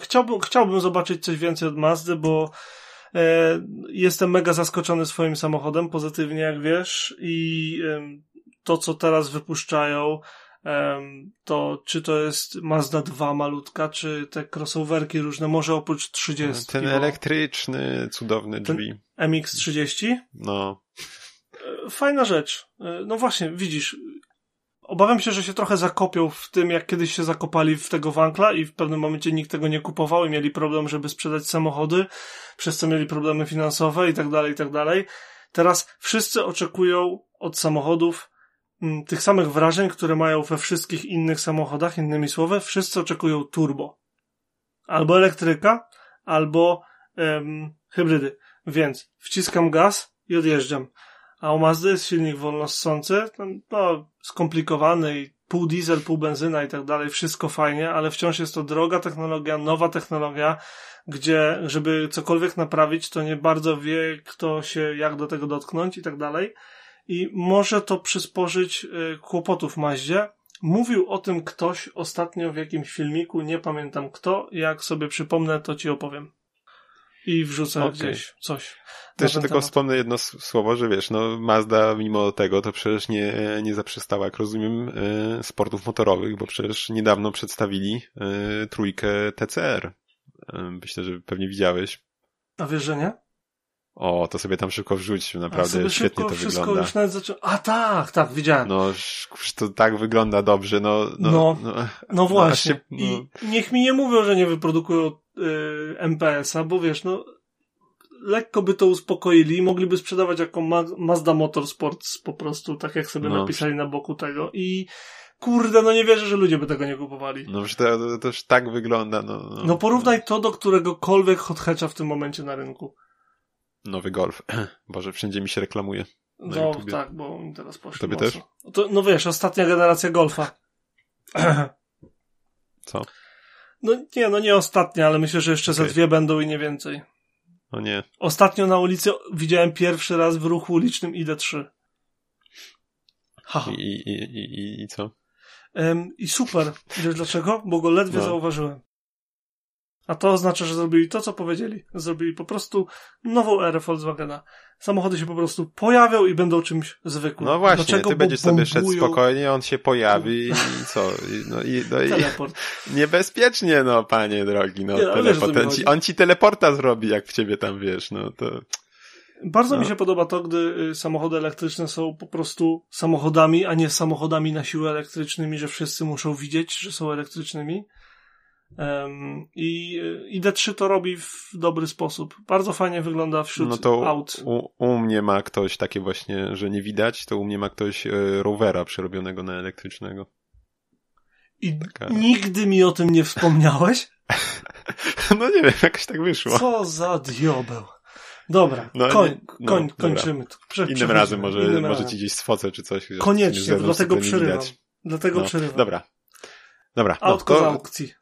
chciałbym, chciałbym zobaczyć coś więcej od Mazdy, bo e, jestem mega zaskoczony swoim samochodem, pozytywnie jak wiesz, i e, to, co teraz wypuszczają, to czy to jest Mazda 2 malutka, czy te crossoverki różne, może oprócz 30. Ten elektryczny, cudowny drzwi. MX-30? No. Fajna rzecz. E, no właśnie, widzisz, Obawiam się, że się trochę zakopią w tym, jak kiedyś się zakopali w tego wankla i w pewnym momencie nikt tego nie kupował i mieli problem, żeby sprzedać samochody, przez co mieli problemy finansowe i tak dalej, i tak dalej. Teraz wszyscy oczekują od samochodów tych samych wrażeń, które mają we wszystkich innych samochodach, innymi słowy, wszyscy oczekują turbo. Albo elektryka, albo em, hybrydy. Więc wciskam gaz i odjeżdżam a u Mazdy jest silnik wolnossący, no, skomplikowany i pół diesel, pół benzyna i tak dalej, wszystko fajnie, ale wciąż jest to droga technologia, nowa technologia, gdzie, żeby cokolwiek naprawić, to nie bardzo wie, kto się, jak do tego dotknąć i tak dalej. I może to przysporzyć y, kłopotów Maździe. Mówił o tym ktoś ostatnio w jakimś filmiku, nie pamiętam kto, jak sobie przypomnę, to ci opowiem i wrzucę okay. gdzieś coś. Też tylko temat. wspomnę jedno słowo, że wiesz, no Mazda mimo tego to przecież nie, nie zaprzestała, jak rozumiem, e, sportów motorowych, bo przecież niedawno przedstawili e, trójkę TCR. Myślę, że pewnie widziałeś. A wiesz, że nie? O, to sobie tam szybko wrzuć, naprawdę świetnie to wygląda. Już nawet zaczą... A tak, tak, widziałem. No, to tak wygląda dobrze, no. No, no, no, no właśnie. No, I niech mi nie mówią, że nie wyprodukują y, MPS-a, bo wiesz, no lekko by to uspokoili i mogliby sprzedawać jako Ma Mazda Motorsports po prostu, tak jak sobie no. napisali na boku tego i kurde, no nie wierzę, że ludzie by tego nie kupowali. No że to, to, to już tak wygląda, no. No, no porównaj to do któregokolwiek hot hatcha w tym momencie na rynku. Nowy Golf. <clears throat> Boże, wszędzie mi się reklamuje. No YouTubie. tak, bo teraz poszło. Tobie mocno. też? No to, no wiesz, ostatnia generacja Golfa. <clears throat> Co? No nie, no nie ostatnia, ale myślę, że jeszcze okay. za dwie będą i nie więcej. O nie. Ostatnio na ulicy widziałem pierwszy raz w ruchu ulicznym ID3. Ha. I, i, i, i co? Um, I super. Wiesz dlaczego? Bo go ledwie no. zauważyłem. A to oznacza, że zrobili to, co powiedzieli. Zrobili po prostu nową erę Volkswagena. Samochody się po prostu pojawią i będą czymś zwykłym. No właśnie, Dlaczego? ty będziesz sobie szedł spokojnie, on się pojawi i co? I, no, i, no, Teleport. I, niebezpiecznie, no panie drogi, no, no teleport. On ci, on ci teleporta zrobi, jak w ciebie tam wiesz, no to... Bardzo no. mi się podoba to, gdy y, samochody elektryczne są po prostu samochodami, a nie samochodami na siłę elektrycznymi, że wszyscy muszą widzieć, że są elektrycznymi. Um, I ID3 to robi w dobry sposób. Bardzo fajnie wygląda wśród no to aut. U, u mnie ma ktoś takie właśnie, że nie widać, to u mnie ma ktoś e, rovera przerobionego na elektrycznego. I Taka... nigdy mi o tym nie wspomniałeś? <laughs> no nie wiem, jakoś tak wyszło. Co za diobeł. Dobra, no, koń, no, koń, kończymy. Prze innym razem może, innym może ci gdzieś sfocę czy coś. Koniecznie, dlatego przerywam. Dlatego no, przerywam. Dobra. Dobra. Autko no, to... z aukcji.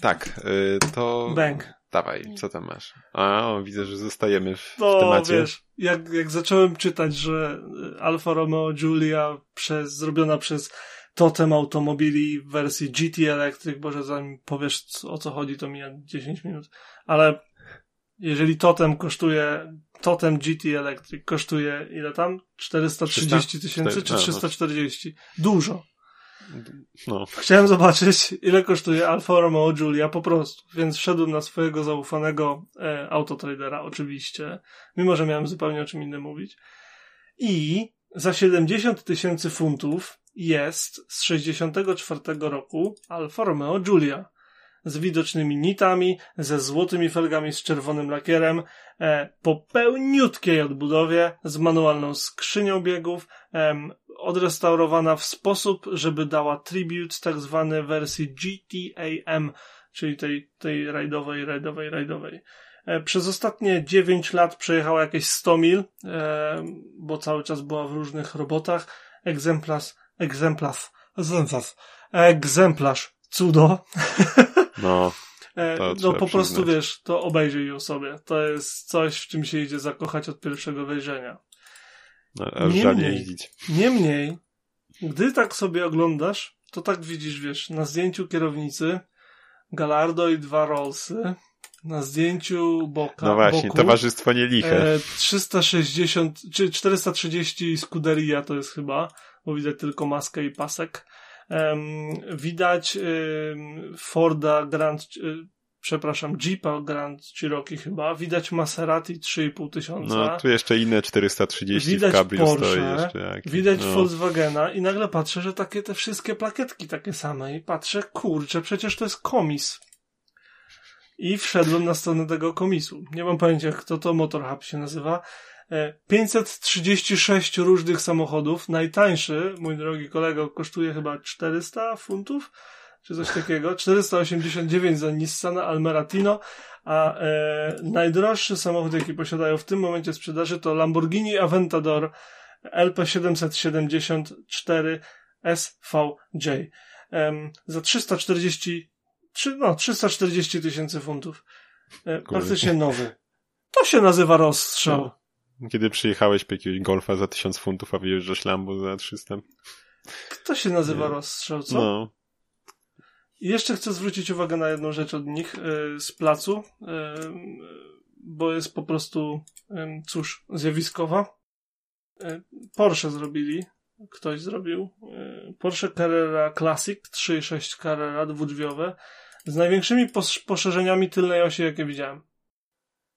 Tak, y, to... Bank. Dawaj, co tam masz? A, o, widzę, że zostajemy w, no, temacie. wiesz, jak, jak zacząłem czytać, że Alfa Romeo Giulia przez, zrobiona przez Totem Automobili w wersji GT Electric, boże, zanim powiesz o co chodzi, to mija 10 minut, ale jeżeli Totem kosztuje, Totem GT Electric kosztuje ile tam? 430 tysięcy czy 340? No. Dużo. No. Chciałem zobaczyć, ile kosztuje Alfa Romeo Giulia po prostu, więc wszedłem na swojego zaufanego e, autotradera, oczywiście, mimo że miałem zupełnie o czym innym mówić. I za 70 tysięcy funtów jest z 64 roku Alfa Romeo Giulia z widocznymi nitami, ze złotymi felgami z czerwonym lakierem, e, po pełniutkiej odbudowie, z manualną skrzynią biegów, e, odrestaurowana w sposób, żeby dała tribute tak zwany wersji GTAM, czyli tej, tej rajdowej, rajdowej, rajdowej. E, przez ostatnie 9 lat przejechała jakieś 100 mil, e, bo cały czas była w różnych robotach. Egzemplarz, egzemplarz, egzemplarz, egzemplarz, cudo. No, E, To no po prostu przyznać. wiesz, to obejrzyj ją sobie. To jest coś, w czym się idzie zakochać od pierwszego wejrzenia. No aż Niemniej- jeździć. Niemniej, gdy tak sobie oglądasz, to tak widzisz, wiesz, na zdjęciu kierownicy Gallardo i dwa Rollsy, na zdjęciu boka, No właśnie, boku, towarzystwo nie liche. e, 360, czy 430 Scuderia to jest chyba, bo widać tylko maskę i pasek. Em, widać Forda Grand, e, przepraszam, Jeepa Grand Cherokee chyba, widać Maserati 3,5 tysiąca. No, tu jeszcze inne 430 Widać w cabrio Porsche, stoi jeszcze. jakieś, Widać no. Volkswagena i nagle patrzę, że takie te wszystkie plakietki takie same i patrzę, kurczę, przecież to jest komis. I wszedłem na stronę tego komisu. Nie mam pojęcia, kto to Motor Hub się nazywa. E, 536 różnych samochodów. Najtańszy, mój drogi kolego, kosztuje chyba 400 funtów, czy coś takiego. 489 za Nissana Almeratino, a e, najdroższy samochód, jaki posiadają w tym momencie sprzedaży, to Lamborghini Aventador LP774 SVJ. Em, za 340, trzy- no, 340 tysięcy funtów. E, praktycznie nowy. To się nazywa rozstrzał. Kiedy przyjechałeś po jakiegoś golfa za 1000 funtów, a wyjeżdżasz Lambo za 300. To się nazywa Nie. rozstrzał, co? No, jeszcze chcę zwrócić uwagę na jedną rzecz od nich e, z placu, e, bo jest po prostu, cóż, zjawiskowa. E, Porsche zrobili, ktoś zrobił. Porsche Carrera Classic 3.6 Carrera dwudrzwiowe z największymi pos- poszerzeniami tylnej osi, jakie widziałem.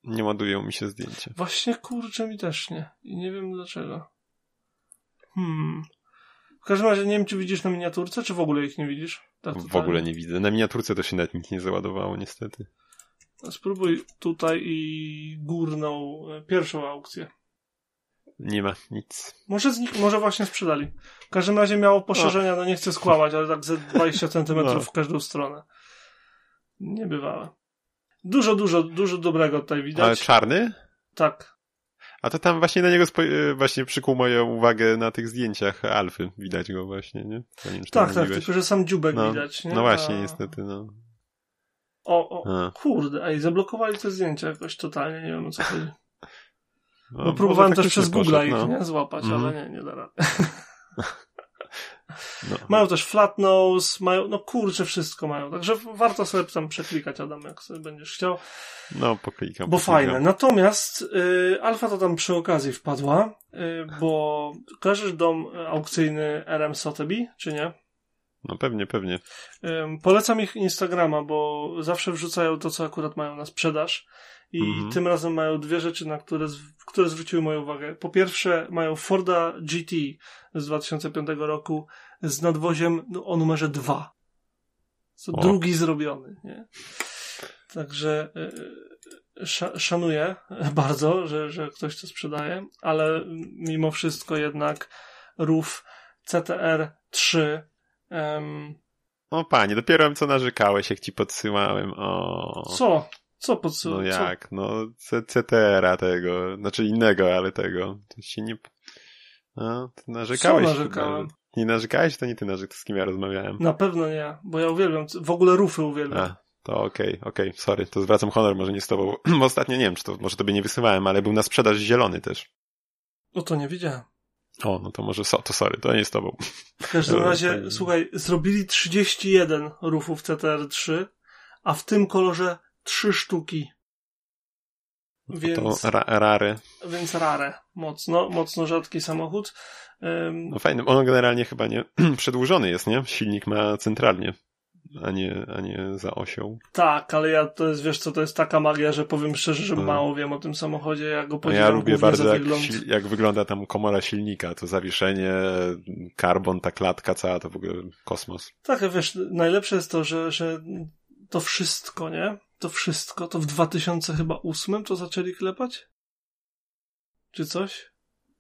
nie ładują mi się zdjęcia. Właśnie kurczę mi też nie. I nie wiem dlaczego. Hmm. W każdym razie nie wiem, czy widzisz na miniaturce, czy w ogóle ich nie widzisz? Tak, W ogóle nie widzę. Na miniaturce to się nawet nic nie załadowało, niestety. Spróbuj tutaj i górną, e, pierwszą aukcję. Nie ma nic. Może może właśnie sprzedali. W każdym razie miało poszerzenia, no nie chcę skłamać, ale tak ze 20 <laughs> centymetrów No. w każdą stronę. Niebywałe. Dużo, dużo, dużo dobrego tutaj Ale widać. czarny? Tak. A to tam właśnie na niego e, właśnie przykuł moją uwagę na tych zdjęciach Alfy. Widać go właśnie, nie? Tam Tak, tak, tylko że sam dziubek no, widać, nie? no właśnie, A- niestety, no. O, o, A. kurde, ej, zablokowali te zdjęcia jakoś totalnie, nie wiem o co chodzi. No, Bo próbowałem może też przez Google ich, no. nie, złapać, Mhm. ale nie, nie da rady. <laughs> No. Mają też flat nose, mają, no kurczę, wszystko mają. Także warto sobie tam przeklikać, Adam, jak sobie będziesz chciał. No, poklikam. Bo poklikam. fajne. Natomiast y, Alfa to tam przy okazji wpadła, y, bo kojarzysz dom y, aukcyjny RM Sotheby, czy nie? No pewnie, pewnie. Ym, polecam ich Instagrama, bo zawsze wrzucają to, co akurat mają na sprzedaż. I Mhm. tym razem mają dwie rzeczy, na które, które zwróciły moją uwagę. Po pierwsze, mają Forda GT z 2005 roku z nadwoziem no, o numerze 2. Co O. drugi zrobiony, nie? Także y, sza, szanuję <laughs> bardzo, że, że ktoś to sprzedaje, ale mimo wszystko jednak RUF CTR 3 em, O panie, dopiero co narzekałeś, jak ci podsyłałem. O. Co? Co podsył? No jak, no C- CTR-a tego, znaczy innego, ale tego. To się nie... No, ty narzekałeś. Co chyba, narzekałem? że- Nie narzekałeś, to nie ty narzekałeś, z kim ja rozmawiałem. Na pewno nie, bo ja uwielbiam, w ogóle rufy uwielbiam. A, to okej, okej, sorry, to zwracam honor, może nie z tobą, <clears throat> bo ostatnio nie wiem, czy to, może tobie nie wysyłałem, ale był na sprzedaż zielony też. No to nie wiedziałem. O, no to może so, to sorry, to nie z tobą. W każdym <laughs> razie, słuchaj, zrobili 31 rufów CTR3, a w tym kolorze 3 sztuki. Więc, To ra, rary. więc rare. Mocno, mocno rzadki samochód. Ym, No fajny, on generalnie chyba nie, <clears throat> przedłużony jest, nie? Silnik ma centralnie, a nie, a nie za osią. tak, ale ja to jest, wiesz co, to jest taka magia, że powiem szczerze, że No. mało wiem o tym samochodzie. Ja go podziwiam ja lubię bardzo jak, wygląd. jak wygląda tam komora silnika, to zawieszenie, karbon, ta klatka cała, to w ogóle kosmos. Tak, wiesz, najlepsze jest to, że, że to wszystko, nie? To wszystko, to w 2000 chyba ósmym to zaczęli klepać? Czy coś?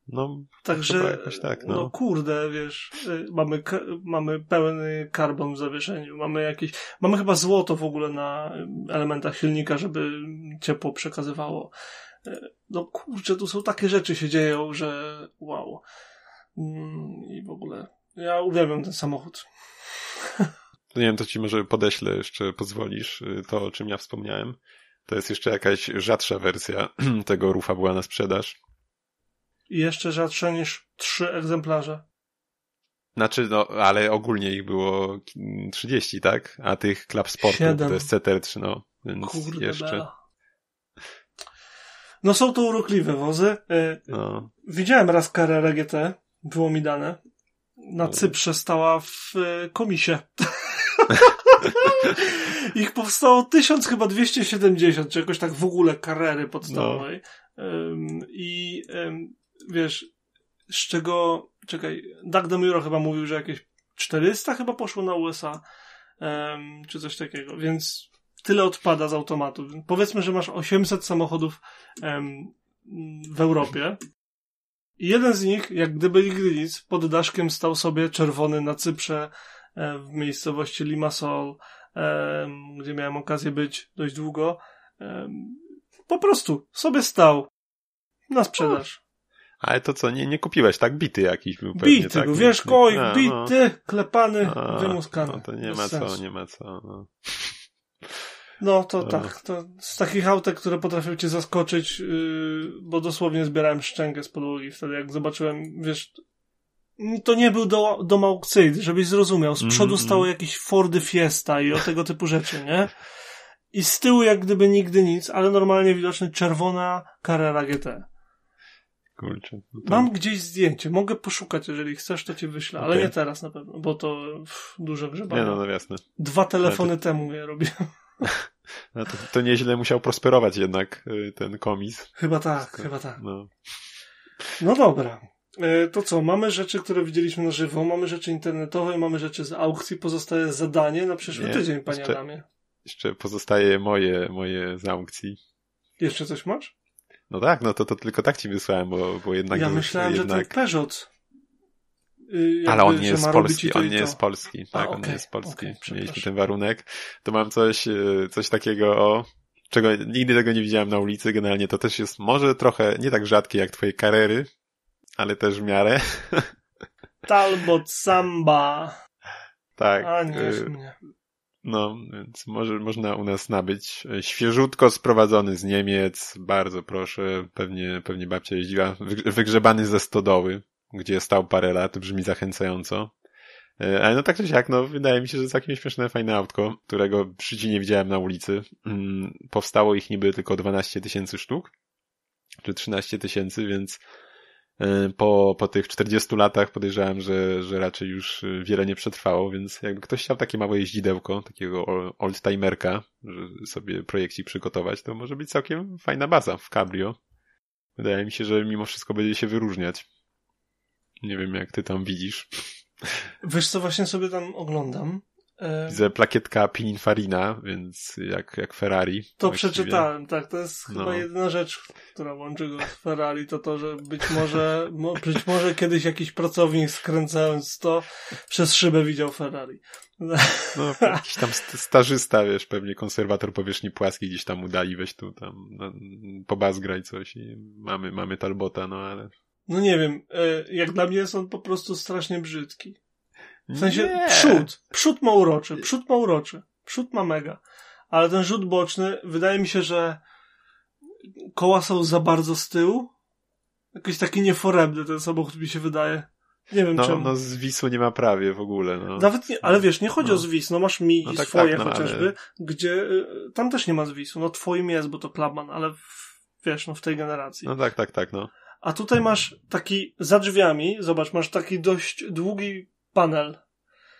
No, Także, tak, no. no kurde, wiesz, y, mamy, mamy pełny karbon w zawieszeniu, mamy jakieś, mamy chyba złoto w ogóle na y, elementach silnika, żeby ciepło przekazywało. Y, No kurczę, tu są takie rzeczy się dzieją, że wow. Mm, I w ogóle, ja uwielbiam ten samochód. <laughs> Nie wiem, to ci może podeślę jeszcze, pozwolisz, y, to o czym ja wspomniałem. To jest jeszcze jakaś rzadsza wersja <clears throat> tego rufa była na sprzedaż. I jeszcze rzadsze niż trzy egzemplarze. Znaczy, no, ale ogólnie ich było 30, tak? A tych klap sportu to jest CTR3, no. Więc Kurde jeszcze. bela. No są to urokliwe wozy. Y, No. Widziałem raz Carrera GT, było mi dane. Na O. Cyprze stała w e, komisie. <laughs> <laughs> Ich powstało 1000 chyba 270, czy jakoś tak w ogóle Carrery podstawowej. Ym, I ym, wiesz, z czego, czekaj, Doug DeMuro chyba mówił, że jakieś 400 chyba poszło na USA, ym, czy coś takiego, więc tyle odpada z automatu. Powiedzmy, że masz 800 samochodów w Europie. I jeden z nich, jak gdyby nigdy nic, pod daszkiem stał sobie czerwony na Cyprze w miejscowości Limassol, em, gdzie miałem okazję być dość długo. Em, Po prostu sobie stał na sprzedaż. Ale to co, nie, nie kupiłeś, tak? Bity jakiś był pewnie, Bity, tak? był, wiesz, A, no. bity, klepany, A, wymuskany. No to nie Bez ma co, sensu. nie ma co. No. No to No. tak, to z takich autek, które potrafią cię zaskoczyć, yy, bo dosłownie zbierałem szczękę z podłogi wtedy, jak zobaczyłem, wiesz, to nie był do, dom aukcyjny, żebyś zrozumiał. Z przodu Mm, stały mm. jakieś Fordy Fiesta i o tego typu rzeczy, nie? I z tyłu jak gdyby nigdy nic, ale normalnie widoczny czerwona Carrera GT. Kurczę. No to... Mam gdzieś zdjęcie, mogę poszukać, jeżeli chcesz, to ci wyślę, ale Okej. nie teraz na pewno, bo to pff, duże grzebanie. Nie no, no jasne. Dwa telefony temu je robiłem. <laughs> <laughs> No to, to nieźle musiał prosperować jednak y, ten komis. Chyba tak, chyba tak. No. No dobra. E, To co, mamy rzeczy, które widzieliśmy na żywo, mamy rzeczy internetowe, mamy rzeczy z aukcji, pozostaje zadanie na przyszły Nie, tydzień, panie jeszcze- Adamie. Jeszcze pozostaje moje, moje z aukcji. Jeszcze coś masz? No tak, no to, to tylko tak ci wysłałem, bo, bo jednak... ja myślałem, jednak... że ten y, jakby, Ale on nie jest Polski, on nie jest Polski, tak, on okej, nie jest Polski. okej, Mieliśmy ten warunek. To mam coś, y, coś takiego, o, czego nigdy tego nie widziałem na ulicy, generalnie to też jest może trochę nie tak rzadkie jak twoje karery, ale też w miarę. Talbot Samba. tak. A nie y, mnie. No, więc może można u nas nabyć świeżutko sprowadzony z Niemiec, bardzo proszę, pewnie, pewnie babcia jeździła, Wyg- wygrzebany ze stodoły, gdzie stał parę lat, brzmi zachęcająco. E, Ale no tak czy siak, no wydaje mi się, że całkiem śmieszne, fajne autko, którego w życiu nie widziałem na ulicy. Mm, Powstało ich niby tylko 12 tysięcy sztuk, czy 13 tysięcy, więc po, po tych 40 latach podejrzewam, że, że raczej już e, wiele nie przetrwało, więc jakby ktoś chciał takie małe jeździdełko, takiego ol- oldtimerka, że sobie projekcik przygotować, to może być całkiem fajna baza w cabrio. Wydaje mi się, że mimo wszystko będzie się wyróżniać. Nie wiem, jak ty tam widzisz. Wiesz co, właśnie sobie tam oglądam. E, Widzę plakietka Pininfarina, więc jak, jak Ferrari. To właściwie. przeczytałem, tak. To jest No. chyba jedyna rzecz, która łączy go z Ferrari, to to, że być może, mo, być może kiedyś jakiś pracownik skręcając to przez szybę widział Ferrari. No, jakiś tam st- stażysta, wiesz, pewnie konserwator powierzchni płaskiej gdzieś tam udali, weź tu tam, no, pobazgraj coś i mamy, mamy Talbota, no ale... No nie wiem, e, jak dla mnie jest on po prostu strasznie brzydki. W sensie Nie. przód. Przód ma uroczy, przód ma uroczy. Przód ma mega. Ale ten rzut boczny, wydaje mi się, że koła są za bardzo z tyłu. Jakiś taki nieforemny ten samochód mi się wydaje. Nie wiem No, czemu. no zwisu nie ma prawie w ogóle, no. Nawet nie, ale wiesz, nie chodzi No. o zwis, no masz migi No tak, swoje tak, no, chociażby, ale- gdzie y, tam też nie ma zwisu. No twoim jest, bo to Clubman, ale w, wiesz, no w tej generacji. No tak, tak, tak, no. A tutaj masz taki, za drzwiami, zobacz, masz taki dość długi panel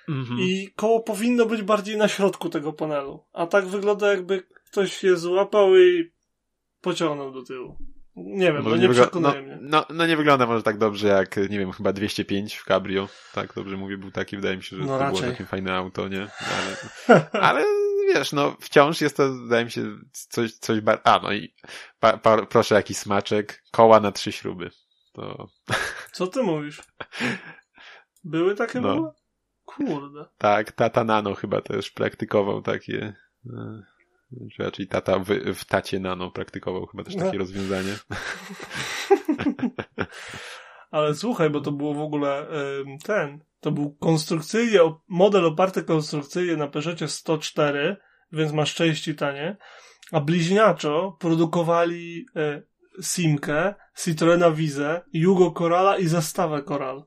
Mhm. i koło powinno być bardziej na środku tego panelu. A tak wygląda jakby ktoś je złapał i pociągnął do tyłu. Nie wiem, Może no nie wygl- przekonuje no, mnie. No, no nie wygląda może tak dobrze jak, nie wiem, chyba 205 w Cabrio. Tak, dobrze mówię, był taki, wydaje mi się, że No to było raczej. takie fajne auto, nie? Ale, <laughs> ale wiesz, no wciąż jest to, wydaje mi się, coś, coś bar... A, no i pa, pa, proszę, jakiś smaczek. Koła na trzy śruby. to... Co ty mówisz? <laughs> Były takie No. ogóle? Kurde. Tak, tata Nano chyba też praktykował takie, e, czy raczej tata w, w tacie Nano praktykował chyba też takie No. rozwiązanie. <laughs> Ale słuchaj, bo to było w ogóle ten, to był konstrukcyjnie, model oparty konstrukcyjnie na Peugeotie 104, więc masz części tanie, a bliźniaczo produkowali y, Simkę, Citroena Vizę, Jugo Corala i zestawę Coral.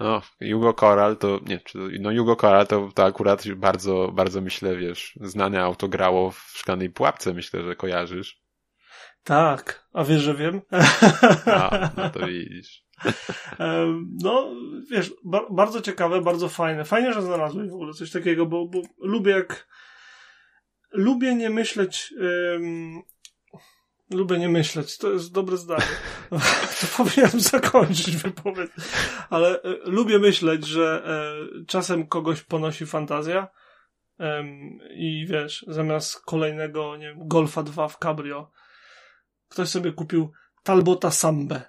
No, Jugo Coral to, nie, czy, no Jugo Coral to, to akurat bardzo, bardzo myślę, wiesz, znane auto grało w szklanej pułapce, myślę, że kojarzysz. Tak, a wiesz, że wiem? A, <laughs> no to widzisz. No, wiesz, ba bardzo ciekawe, bardzo fajne. Fajnie, że znalazłeś w ogóle coś takiego, bo, bo lubię jak. Lubię nie myśleć. em, lubię nie myśleć, to jest dobre zdanie. <laughs> to powinienem zakończyć wypowiedź. Ale e, lubię myśleć, że e, czasem kogoś ponosi fantazja. I wiesz, zamiast kolejnego, nie wiem, Golfa 2 w Cabrio, ktoś sobie kupił Talbota Sambę.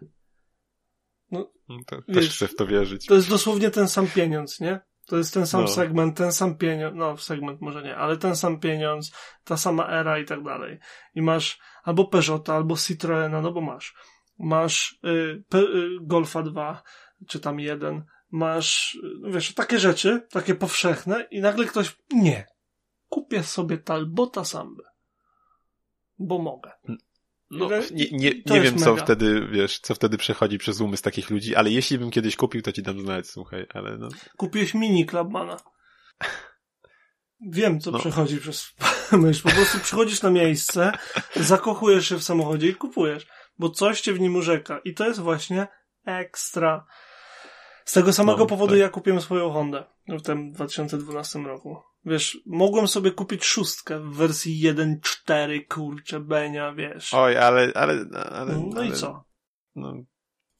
No To Wiesz, też chcę w to wierzyć. To jest dosłownie ten sam pieniądz, nie? To jest ten sam No. segment, ten sam pieniądz, no segment może nie, ale ten sam pieniądz, ta sama era i tak dalej. I masz albo Peugeota, albo Citroena, no bo masz. Masz y, Pe- y, Golfa 2, czy tam jeden, masz, y, wiesz, takie rzeczy, takie powszechne i nagle ktoś, nie, kupię sobie Talbota Sambę, bo mogę. No, nie nie, nie wiem, co mega. wtedy, wiesz, co wtedy przechodzi przez umysł takich ludzi, ale jeśli bym kiedyś kupił, to ci dam znać, słuchaj, ale no. Kupiłeś mini Clubmana. Wiem, co No. przechodzi przez <laughs> myśl. Po prostu przychodzisz na miejsce, zakochujesz się w samochodzie i kupujesz, bo coś cię w nim urzeka. I to jest właśnie ekstra. Z tego samego No, powodu tak. ja kupiłem swoją Hondę w tym 2012 roku. Wiesz, mogłem sobie kupić szóstkę w wersji 1.4, kurczę, Benia, wiesz. Oj, ale, ale, ale no i ale, co? No,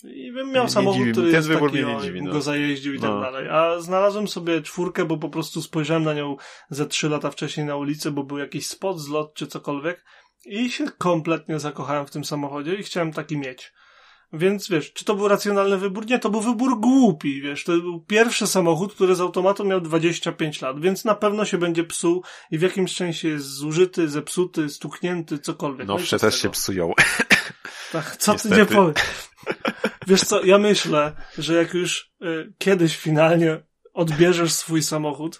I bym Nie- miał nie samochód, dziwi który jest wybór taki, mnie nie dziwi, no. go zajeździł i tak No. dalej. A znalazłem sobie czwórkę, bo po prostu spojrzałem na nią ze trzy lata wcześniej na ulicy, bo był jakiś spot, zlot czy cokolwiek i się kompletnie zakochałem w tym samochodzie i chciałem taki mieć. Więc wiesz, czy to był racjonalny wybór? Nie, to był wybór głupi, wiesz, to był pierwszy samochód, który z automatu miał 25 lat, więc na pewno się będzie psuł i w jakimś sensie jest zużyty, zepsuty, stuknięty, cokolwiek. No nowsze z też się psują. Tak, co ty Niestety. nie powiesz? Wiesz co, ja myślę, że jak już y, kiedyś finalnie odbierzesz swój samochód,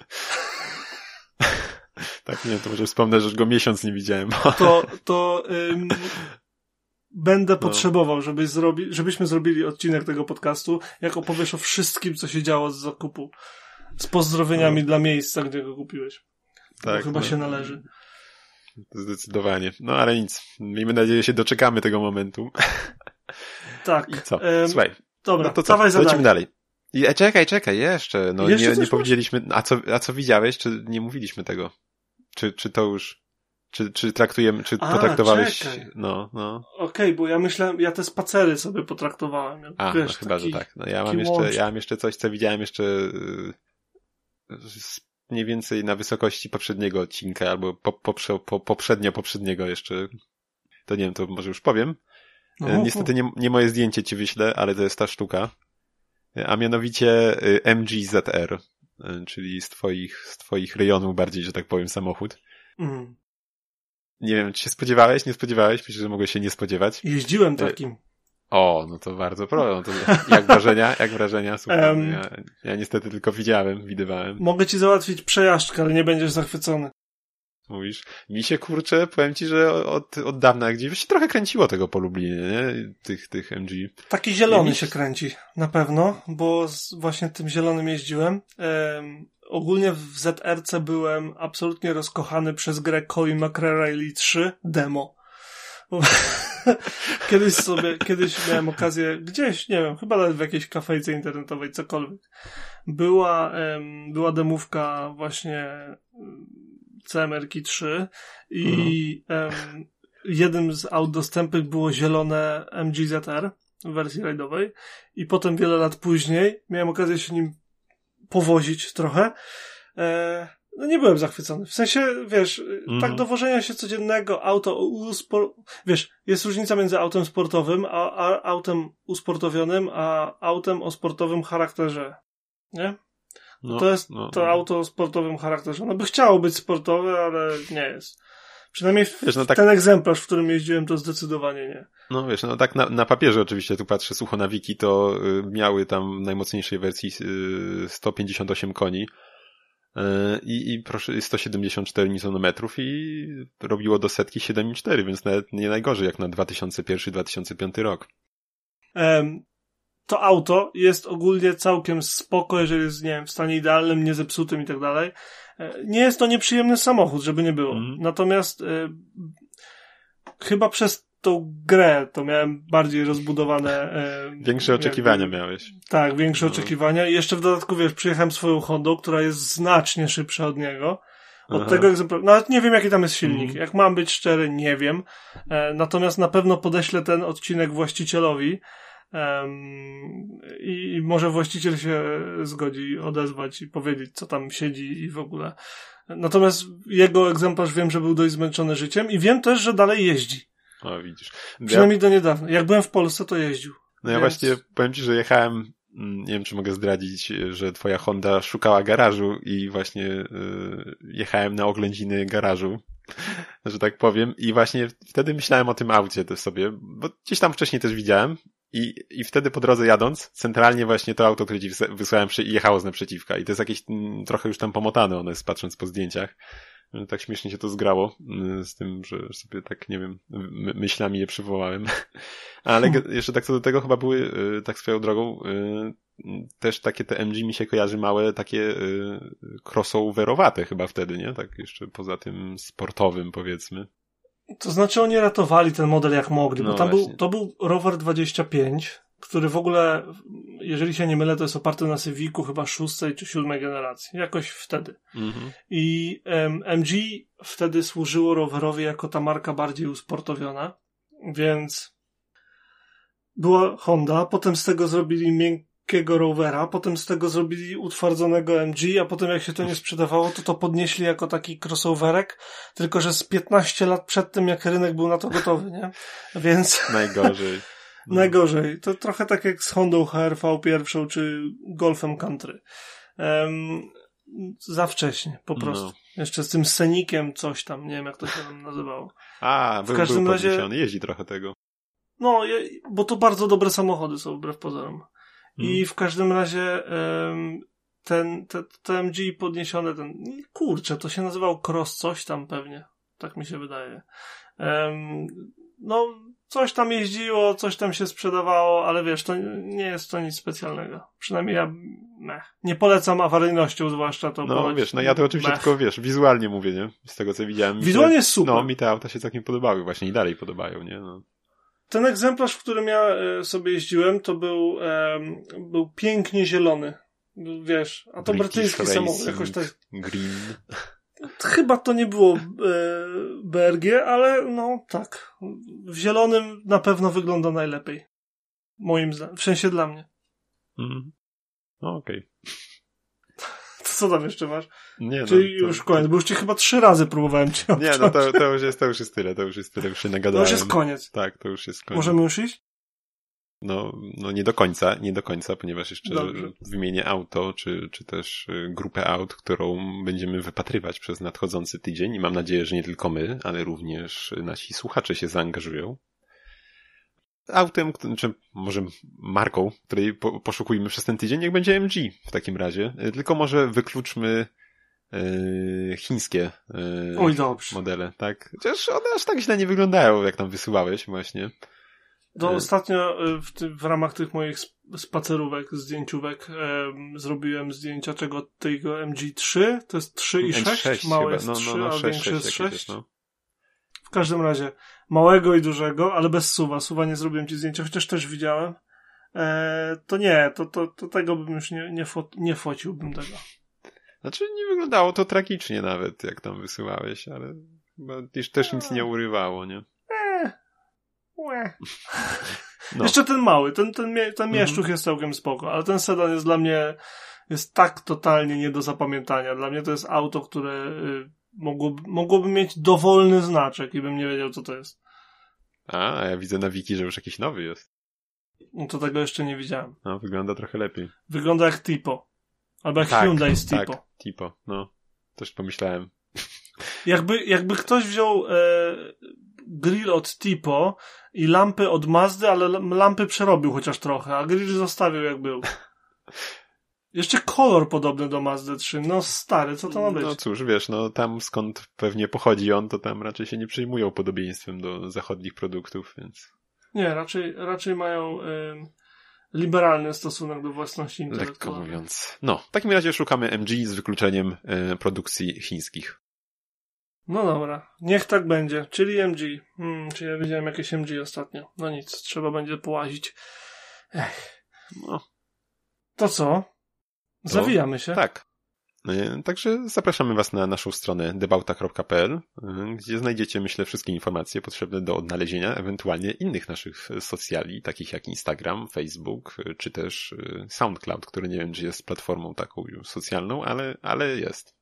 tak, nie to może wspomnę, że go miesiąc nie widziałem. to, to ym, <laughs> będę No. potrzebował, żebyś zrobi, żebyśmy zrobili odcinek tego podcastu, jak opowiesz o wszystkim, co się działo z zakupu. Z pozdrowieniami dla miejsca, gdzie go kupiłeś. tak, Bo chyba no, się należy. Zdecydowanie. No ale nic. Miejmy nadzieję, że się doczekamy tego momentu. <laughs> Tak. I co? Słuchaj, dobra, no to co? dawaj Lecimy zadanie. dalej. I, e, czekaj, czekaj, jeszcze. No Jeszcze nie, nie powiedzieliśmy. A co, a co widziałeś? Czy nie mówiliśmy tego? Czy, czy to już. Czy, czy traktujemy, czy A, potraktowałeś. czekaj. No, no. Okej, bo ja myślałem, ja te spacery sobie potraktowałem. jak, A, wiesz, no chyba, taki- że tak. No ja mam jeszcze, ja mam jeszcze coś, co widziałem jeszcze z- mniej więcej na wysokości poprzedniego odcinka, albo po, poprze, po, poprzednio poprzedniego jeszcze. To nie wiem, to może już powiem. No, E, Niestety nie, nie moje zdjęcie ci wyślę, ale to jest ta sztuka. E, A mianowicie y, MGZR, y, czyli z twoich, z twoich rejonów bardziej, że tak powiem, samochód. Mm. Nie wiem, czy się spodziewałeś, nie spodziewałeś? Myślę, że mogłeś się nie spodziewać. Jeździłem takim. O, no to bardzo pro. No to jak wrażenia? Jak wrażenia? Słuchaj, Em. ja, ja niestety tylko widziałem, widywałem. Mogę ci załatwić przejażdżkę, ale nie będziesz zachwycony. Mówisz. Mi się kurczę, powiem ci, że od, od dawna gdzieś się trochę kręciło tego po Lublinie, nie? Tych, tych MG. Taki zielony się kręci, na pewno, bo z, właśnie tym zielonym jeździłem. Em, ogólnie w ZRC byłem absolutnie rozkochany przez grę Koi McRae 3 demo. <laughs> Kiedyś sobie, kiedyś miałem okazję gdzieś, nie wiem, chyba nawet w jakiejś kafejce internetowej, cokolwiek. Była, em, była demówka właśnie em, CMR-ki 3 i em, jednym z aut dostępnych było zielone MGZR w wersji rajdowej i potem wiele lat później miałem okazję się nim powozić trochę. E, no nie byłem zachwycony. W sensie, wiesz, Mhm. tak dowożenia się codziennego auto, uspor... wiesz, jest różnica między autem sportowym, a, a autem usportowionym, a autem o sportowym charakterze. Nie? No, to jest no, to no. auto o sportowym charakterze. No by chciało być sportowe, ale nie jest. Przynajmniej Wiesz, no tak- ten egzemplarz, w którym jeździłem, to zdecydowanie nie. No wiesz, no tak na, na papierze oczywiście, tu patrzę sucho na wiki, to y, miały tam w najmocniejszej wersji y, 158 koni y, i, i proszę, 174 Nm i robiło do setki 7,4, więc nawet nie najgorzej jak na 2001-2005 rok. To auto jest ogólnie całkiem spoko, jeżeli jest, nie wiem, w stanie idealnym, niezepsutym i tak dalej. E, Nie jest to nieprzyjemny samochód, żeby nie było. Mhm. Natomiast e, chyba przez tą grę to miałem bardziej rozbudowane. e, Większe oczekiwania miałeś. Tak, większe No. oczekiwania. I jeszcze w dodatku, wiesz, przyjechałem swoją Hondą, która jest znacznie szybsza od niego. Od Aha. tego egzemplarza. Nawet nie wiem, jaki tam jest silnik. Mhm. Jak mam być szczery, nie wiem. E, natomiast na pewno podeślę ten odcinek właścicielowi. Em, i, może właściciel się zgodzi odezwać i powiedzieć, co tam siedzi i w ogóle. Natomiast jego egzemplarz wiem, że był dość zmęczony życiem i wiem też, że dalej jeździ. O, widzisz. Ja, Przynajmniej do niedawna. Jak byłem w Polsce, to jeździł. no ja więc- właśnie powiem ci, że jechałem, mm, nie wiem czy mogę zdradzić, że twoja Honda szukała garażu i właśnie y, jechałem na oględziny garażu, <laughs> że tak powiem, i właśnie wtedy myślałem o tym aucie też sobie, bo gdzieś tam wcześniej też widziałem i, i wtedy po drodze jadąc, centralnie właśnie to auto, które ci wys- wysłałem, jechało z naprzeciwka i to jest jakieś mm, trochę już tam pomotane one jest, patrząc po zdjęciach. Tak śmiesznie się to zgrało y, z tym, że sobie tak, nie wiem, my- myślami je przywołałem. <laughs> Ale ge- jeszcze tak co do tego chyba były, y, tak swoją drogą, y, też takie te MG mi się kojarzy małe, takie y, crossoverowate chyba wtedy, nie? Tak jeszcze poza tym sportowym powiedzmy. To znaczy oni ratowali ten model jak mogli, No bo tam był, to był Rover 25, który w ogóle, jeżeli się nie mylę, to jest oparty na Civicu chyba szóstej czy siódmej generacji. Jakoś wtedy. Mhm. I em, MG wtedy służyło rowerowi jako ta marka bardziej usportowiona, więc była Honda, potem z tego zrobili miękkiego Rovera, potem z tego zrobili utwardzonego MG, a potem jak się to nie sprzedawało, to to podnieśli jako taki crossoverek, tylko że z 15 lat przed tym, jak rynek był na to gotowy, nie? Więc <laughs> Najgorzej. No. najgorzej. To trochę tak jak z Hondą HRV pierwszą, czy Golfem Country. Em, za wcześnie, po prostu. No. Jeszcze z tym Senikiem coś tam, nie wiem jak to się tam nazywało. A, był, każdym był razie- jeździ trochę tego. No, bo to bardzo dobre samochody są wbrew pozorom. I Mhm. w każdym razie em, ten, te, te MG podniesione, ten, kurczę, to się nazywał Cross coś tam pewnie. Tak mi się wydaje. Em, no, coś tam jeździło, coś tam się sprzedawało, ale wiesz, to nie jest to nic specjalnego. Przynajmniej ja meh. nie polecam awaryjnością, zwłaszcza to. No wiesz, no ja to oczywiście mech. tylko wiesz, wizualnie mówię, nie? Z tego co widziałem. Wizualnie jest super. No, mi te auta się całkiem podobały, właśnie i dalej podobają, nie? No. Ten egzemplarz, w którym ja e, sobie jeździłem, to był, em, był pięknie zielony. Wiesz, a to brytyjski samochód, jakoś tak. Green. Chyba to nie było e, BRG, ale no tak. W zielonym na pewno wygląda najlepiej. Moim zdaniem. W sensie dla mnie. Mhm. No okej. To co tam jeszcze masz? Nie Czyli no. to- już koniec, bo już ci chyba trzy razy próbowałem cię Nie, no to, to, już jest, to już jest tyle, to już jest tyle, już się To nagadałem. już jest koniec. Tak, to już jest koniec. Możemy już iść? No, no nie do końca, nie do końca, ponieważ jeszcze Dobrze. wymienię auto, czy, czy też y, grupę aut, którą będziemy wypatrywać przez nadchodzący tydzień i mam nadzieję, że nie tylko my, ale również nasi słuchacze się zaangażują. Autem, czy może marką, której po, poszukujmy przez ten tydzień, niech będzie MG w takim razie. Y, Tylko może wykluczmy y, chińskie y, Oj, dobrze. modele, tak? Chociaż one aż tak źle nie wyglądają, jak tam wysyłałeś właśnie. Y, ostatnio y, w, ty, w ramach tych moich sp- spacerówek, zdjęciówek em, zrobiłem zdjęcia czego tego MG3, to jest 3 i 6, M6 małe chyba. jest no, 3, no, no, a 6, większe 6, jest jakieś 6. jest, no. W każdym razie małego i dużego, ale bez suwa. Suwa nie zrobiłem ci zdjęcia, chociaż też widziałem. E, to nie, to, to, to tego bym już nie, nie, fo, nie fociłbym tego. Znaczy nie wyglądało to tragicznie nawet, jak tam wysyłałeś, ale chyba też, nic nie urywało, nie? E, łe. No. Jeszcze ten mały, ten, ten, ten Mhm. mieszczuch jest całkiem spoko, ale ten sedan jest dla mnie jest tak totalnie nie do zapamiętania. Dla mnie to jest auto, które y, mogłoby, mogłoby mieć dowolny znaczek i bym nie wiedział, co to jest. A, ja widzę na wiki, że już jakiś nowy jest. No to tego jeszcze nie widziałem. No, wygląda trochę lepiej. Wygląda jak Tipo. Albo jak Tak, Hyundai z Tipo. Tak, Tipo, no. Też pomyślałem. <laughs> Jakby, jakby ktoś wziął e, grill od Tipo i lampy od Mazdy, ale lam- lampy przerobił chociaż trochę, a grill zostawił jak był. Jeszcze kolor podobny do Mazdy 3. No stary, co to ma być? No cóż, wiesz, no tam skąd pewnie pochodzi on, to tam raczej się nie przejmują podobieństwem do zachodnich produktów, więc Nie, raczej, raczej mają em, liberalny stosunek do własności lekko intelektualnej. mówiąc. No, w takim razie szukamy MG z wykluczeniem e, produkcji chińskich. No dobra, niech tak będzie. Czyli MG. Hmm, czy ja widziałem jakieś MG ostatnio? No nic, trzeba będzie połazić. Ech. No, To co? Zawijamy się. tak. E, Także zapraszamy Was na naszą stronę debauta.pl, e, gdzie znajdziecie, myślę, wszystkie informacje potrzebne do odnalezienia ewentualnie innych naszych socjali, takich jak Instagram, Facebook, e, czy też e, SoundCloud, który nie wiem, czy jest platformą taką socjalną, ale, ale jest.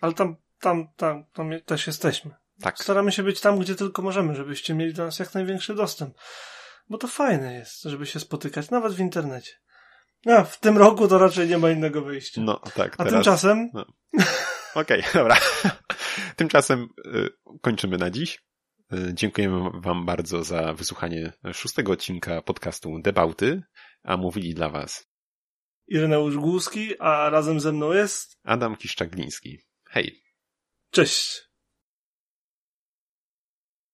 Ale tam, tam, tam, tam też jesteśmy. Tak. Staramy się być tam, gdzie tylko możemy, żebyście mieli do nas jak największy dostęp. Bo to fajne jest, żeby się spotykać, nawet w internecie. No, w tym roku to raczej nie ma innego wyjścia. No tak, A teraz... tymczasem, Okej, <laughs> dobra. Tymczasem y, kończymy na dziś. Y, Dziękujemy Wam bardzo za wysłuchanie szóstego odcinka podcastu Debauty, a mówili dla Was Ireneusz Głuski, a razem ze mną jest... Adam Kiszczak-Gliński. Hej! Cześć!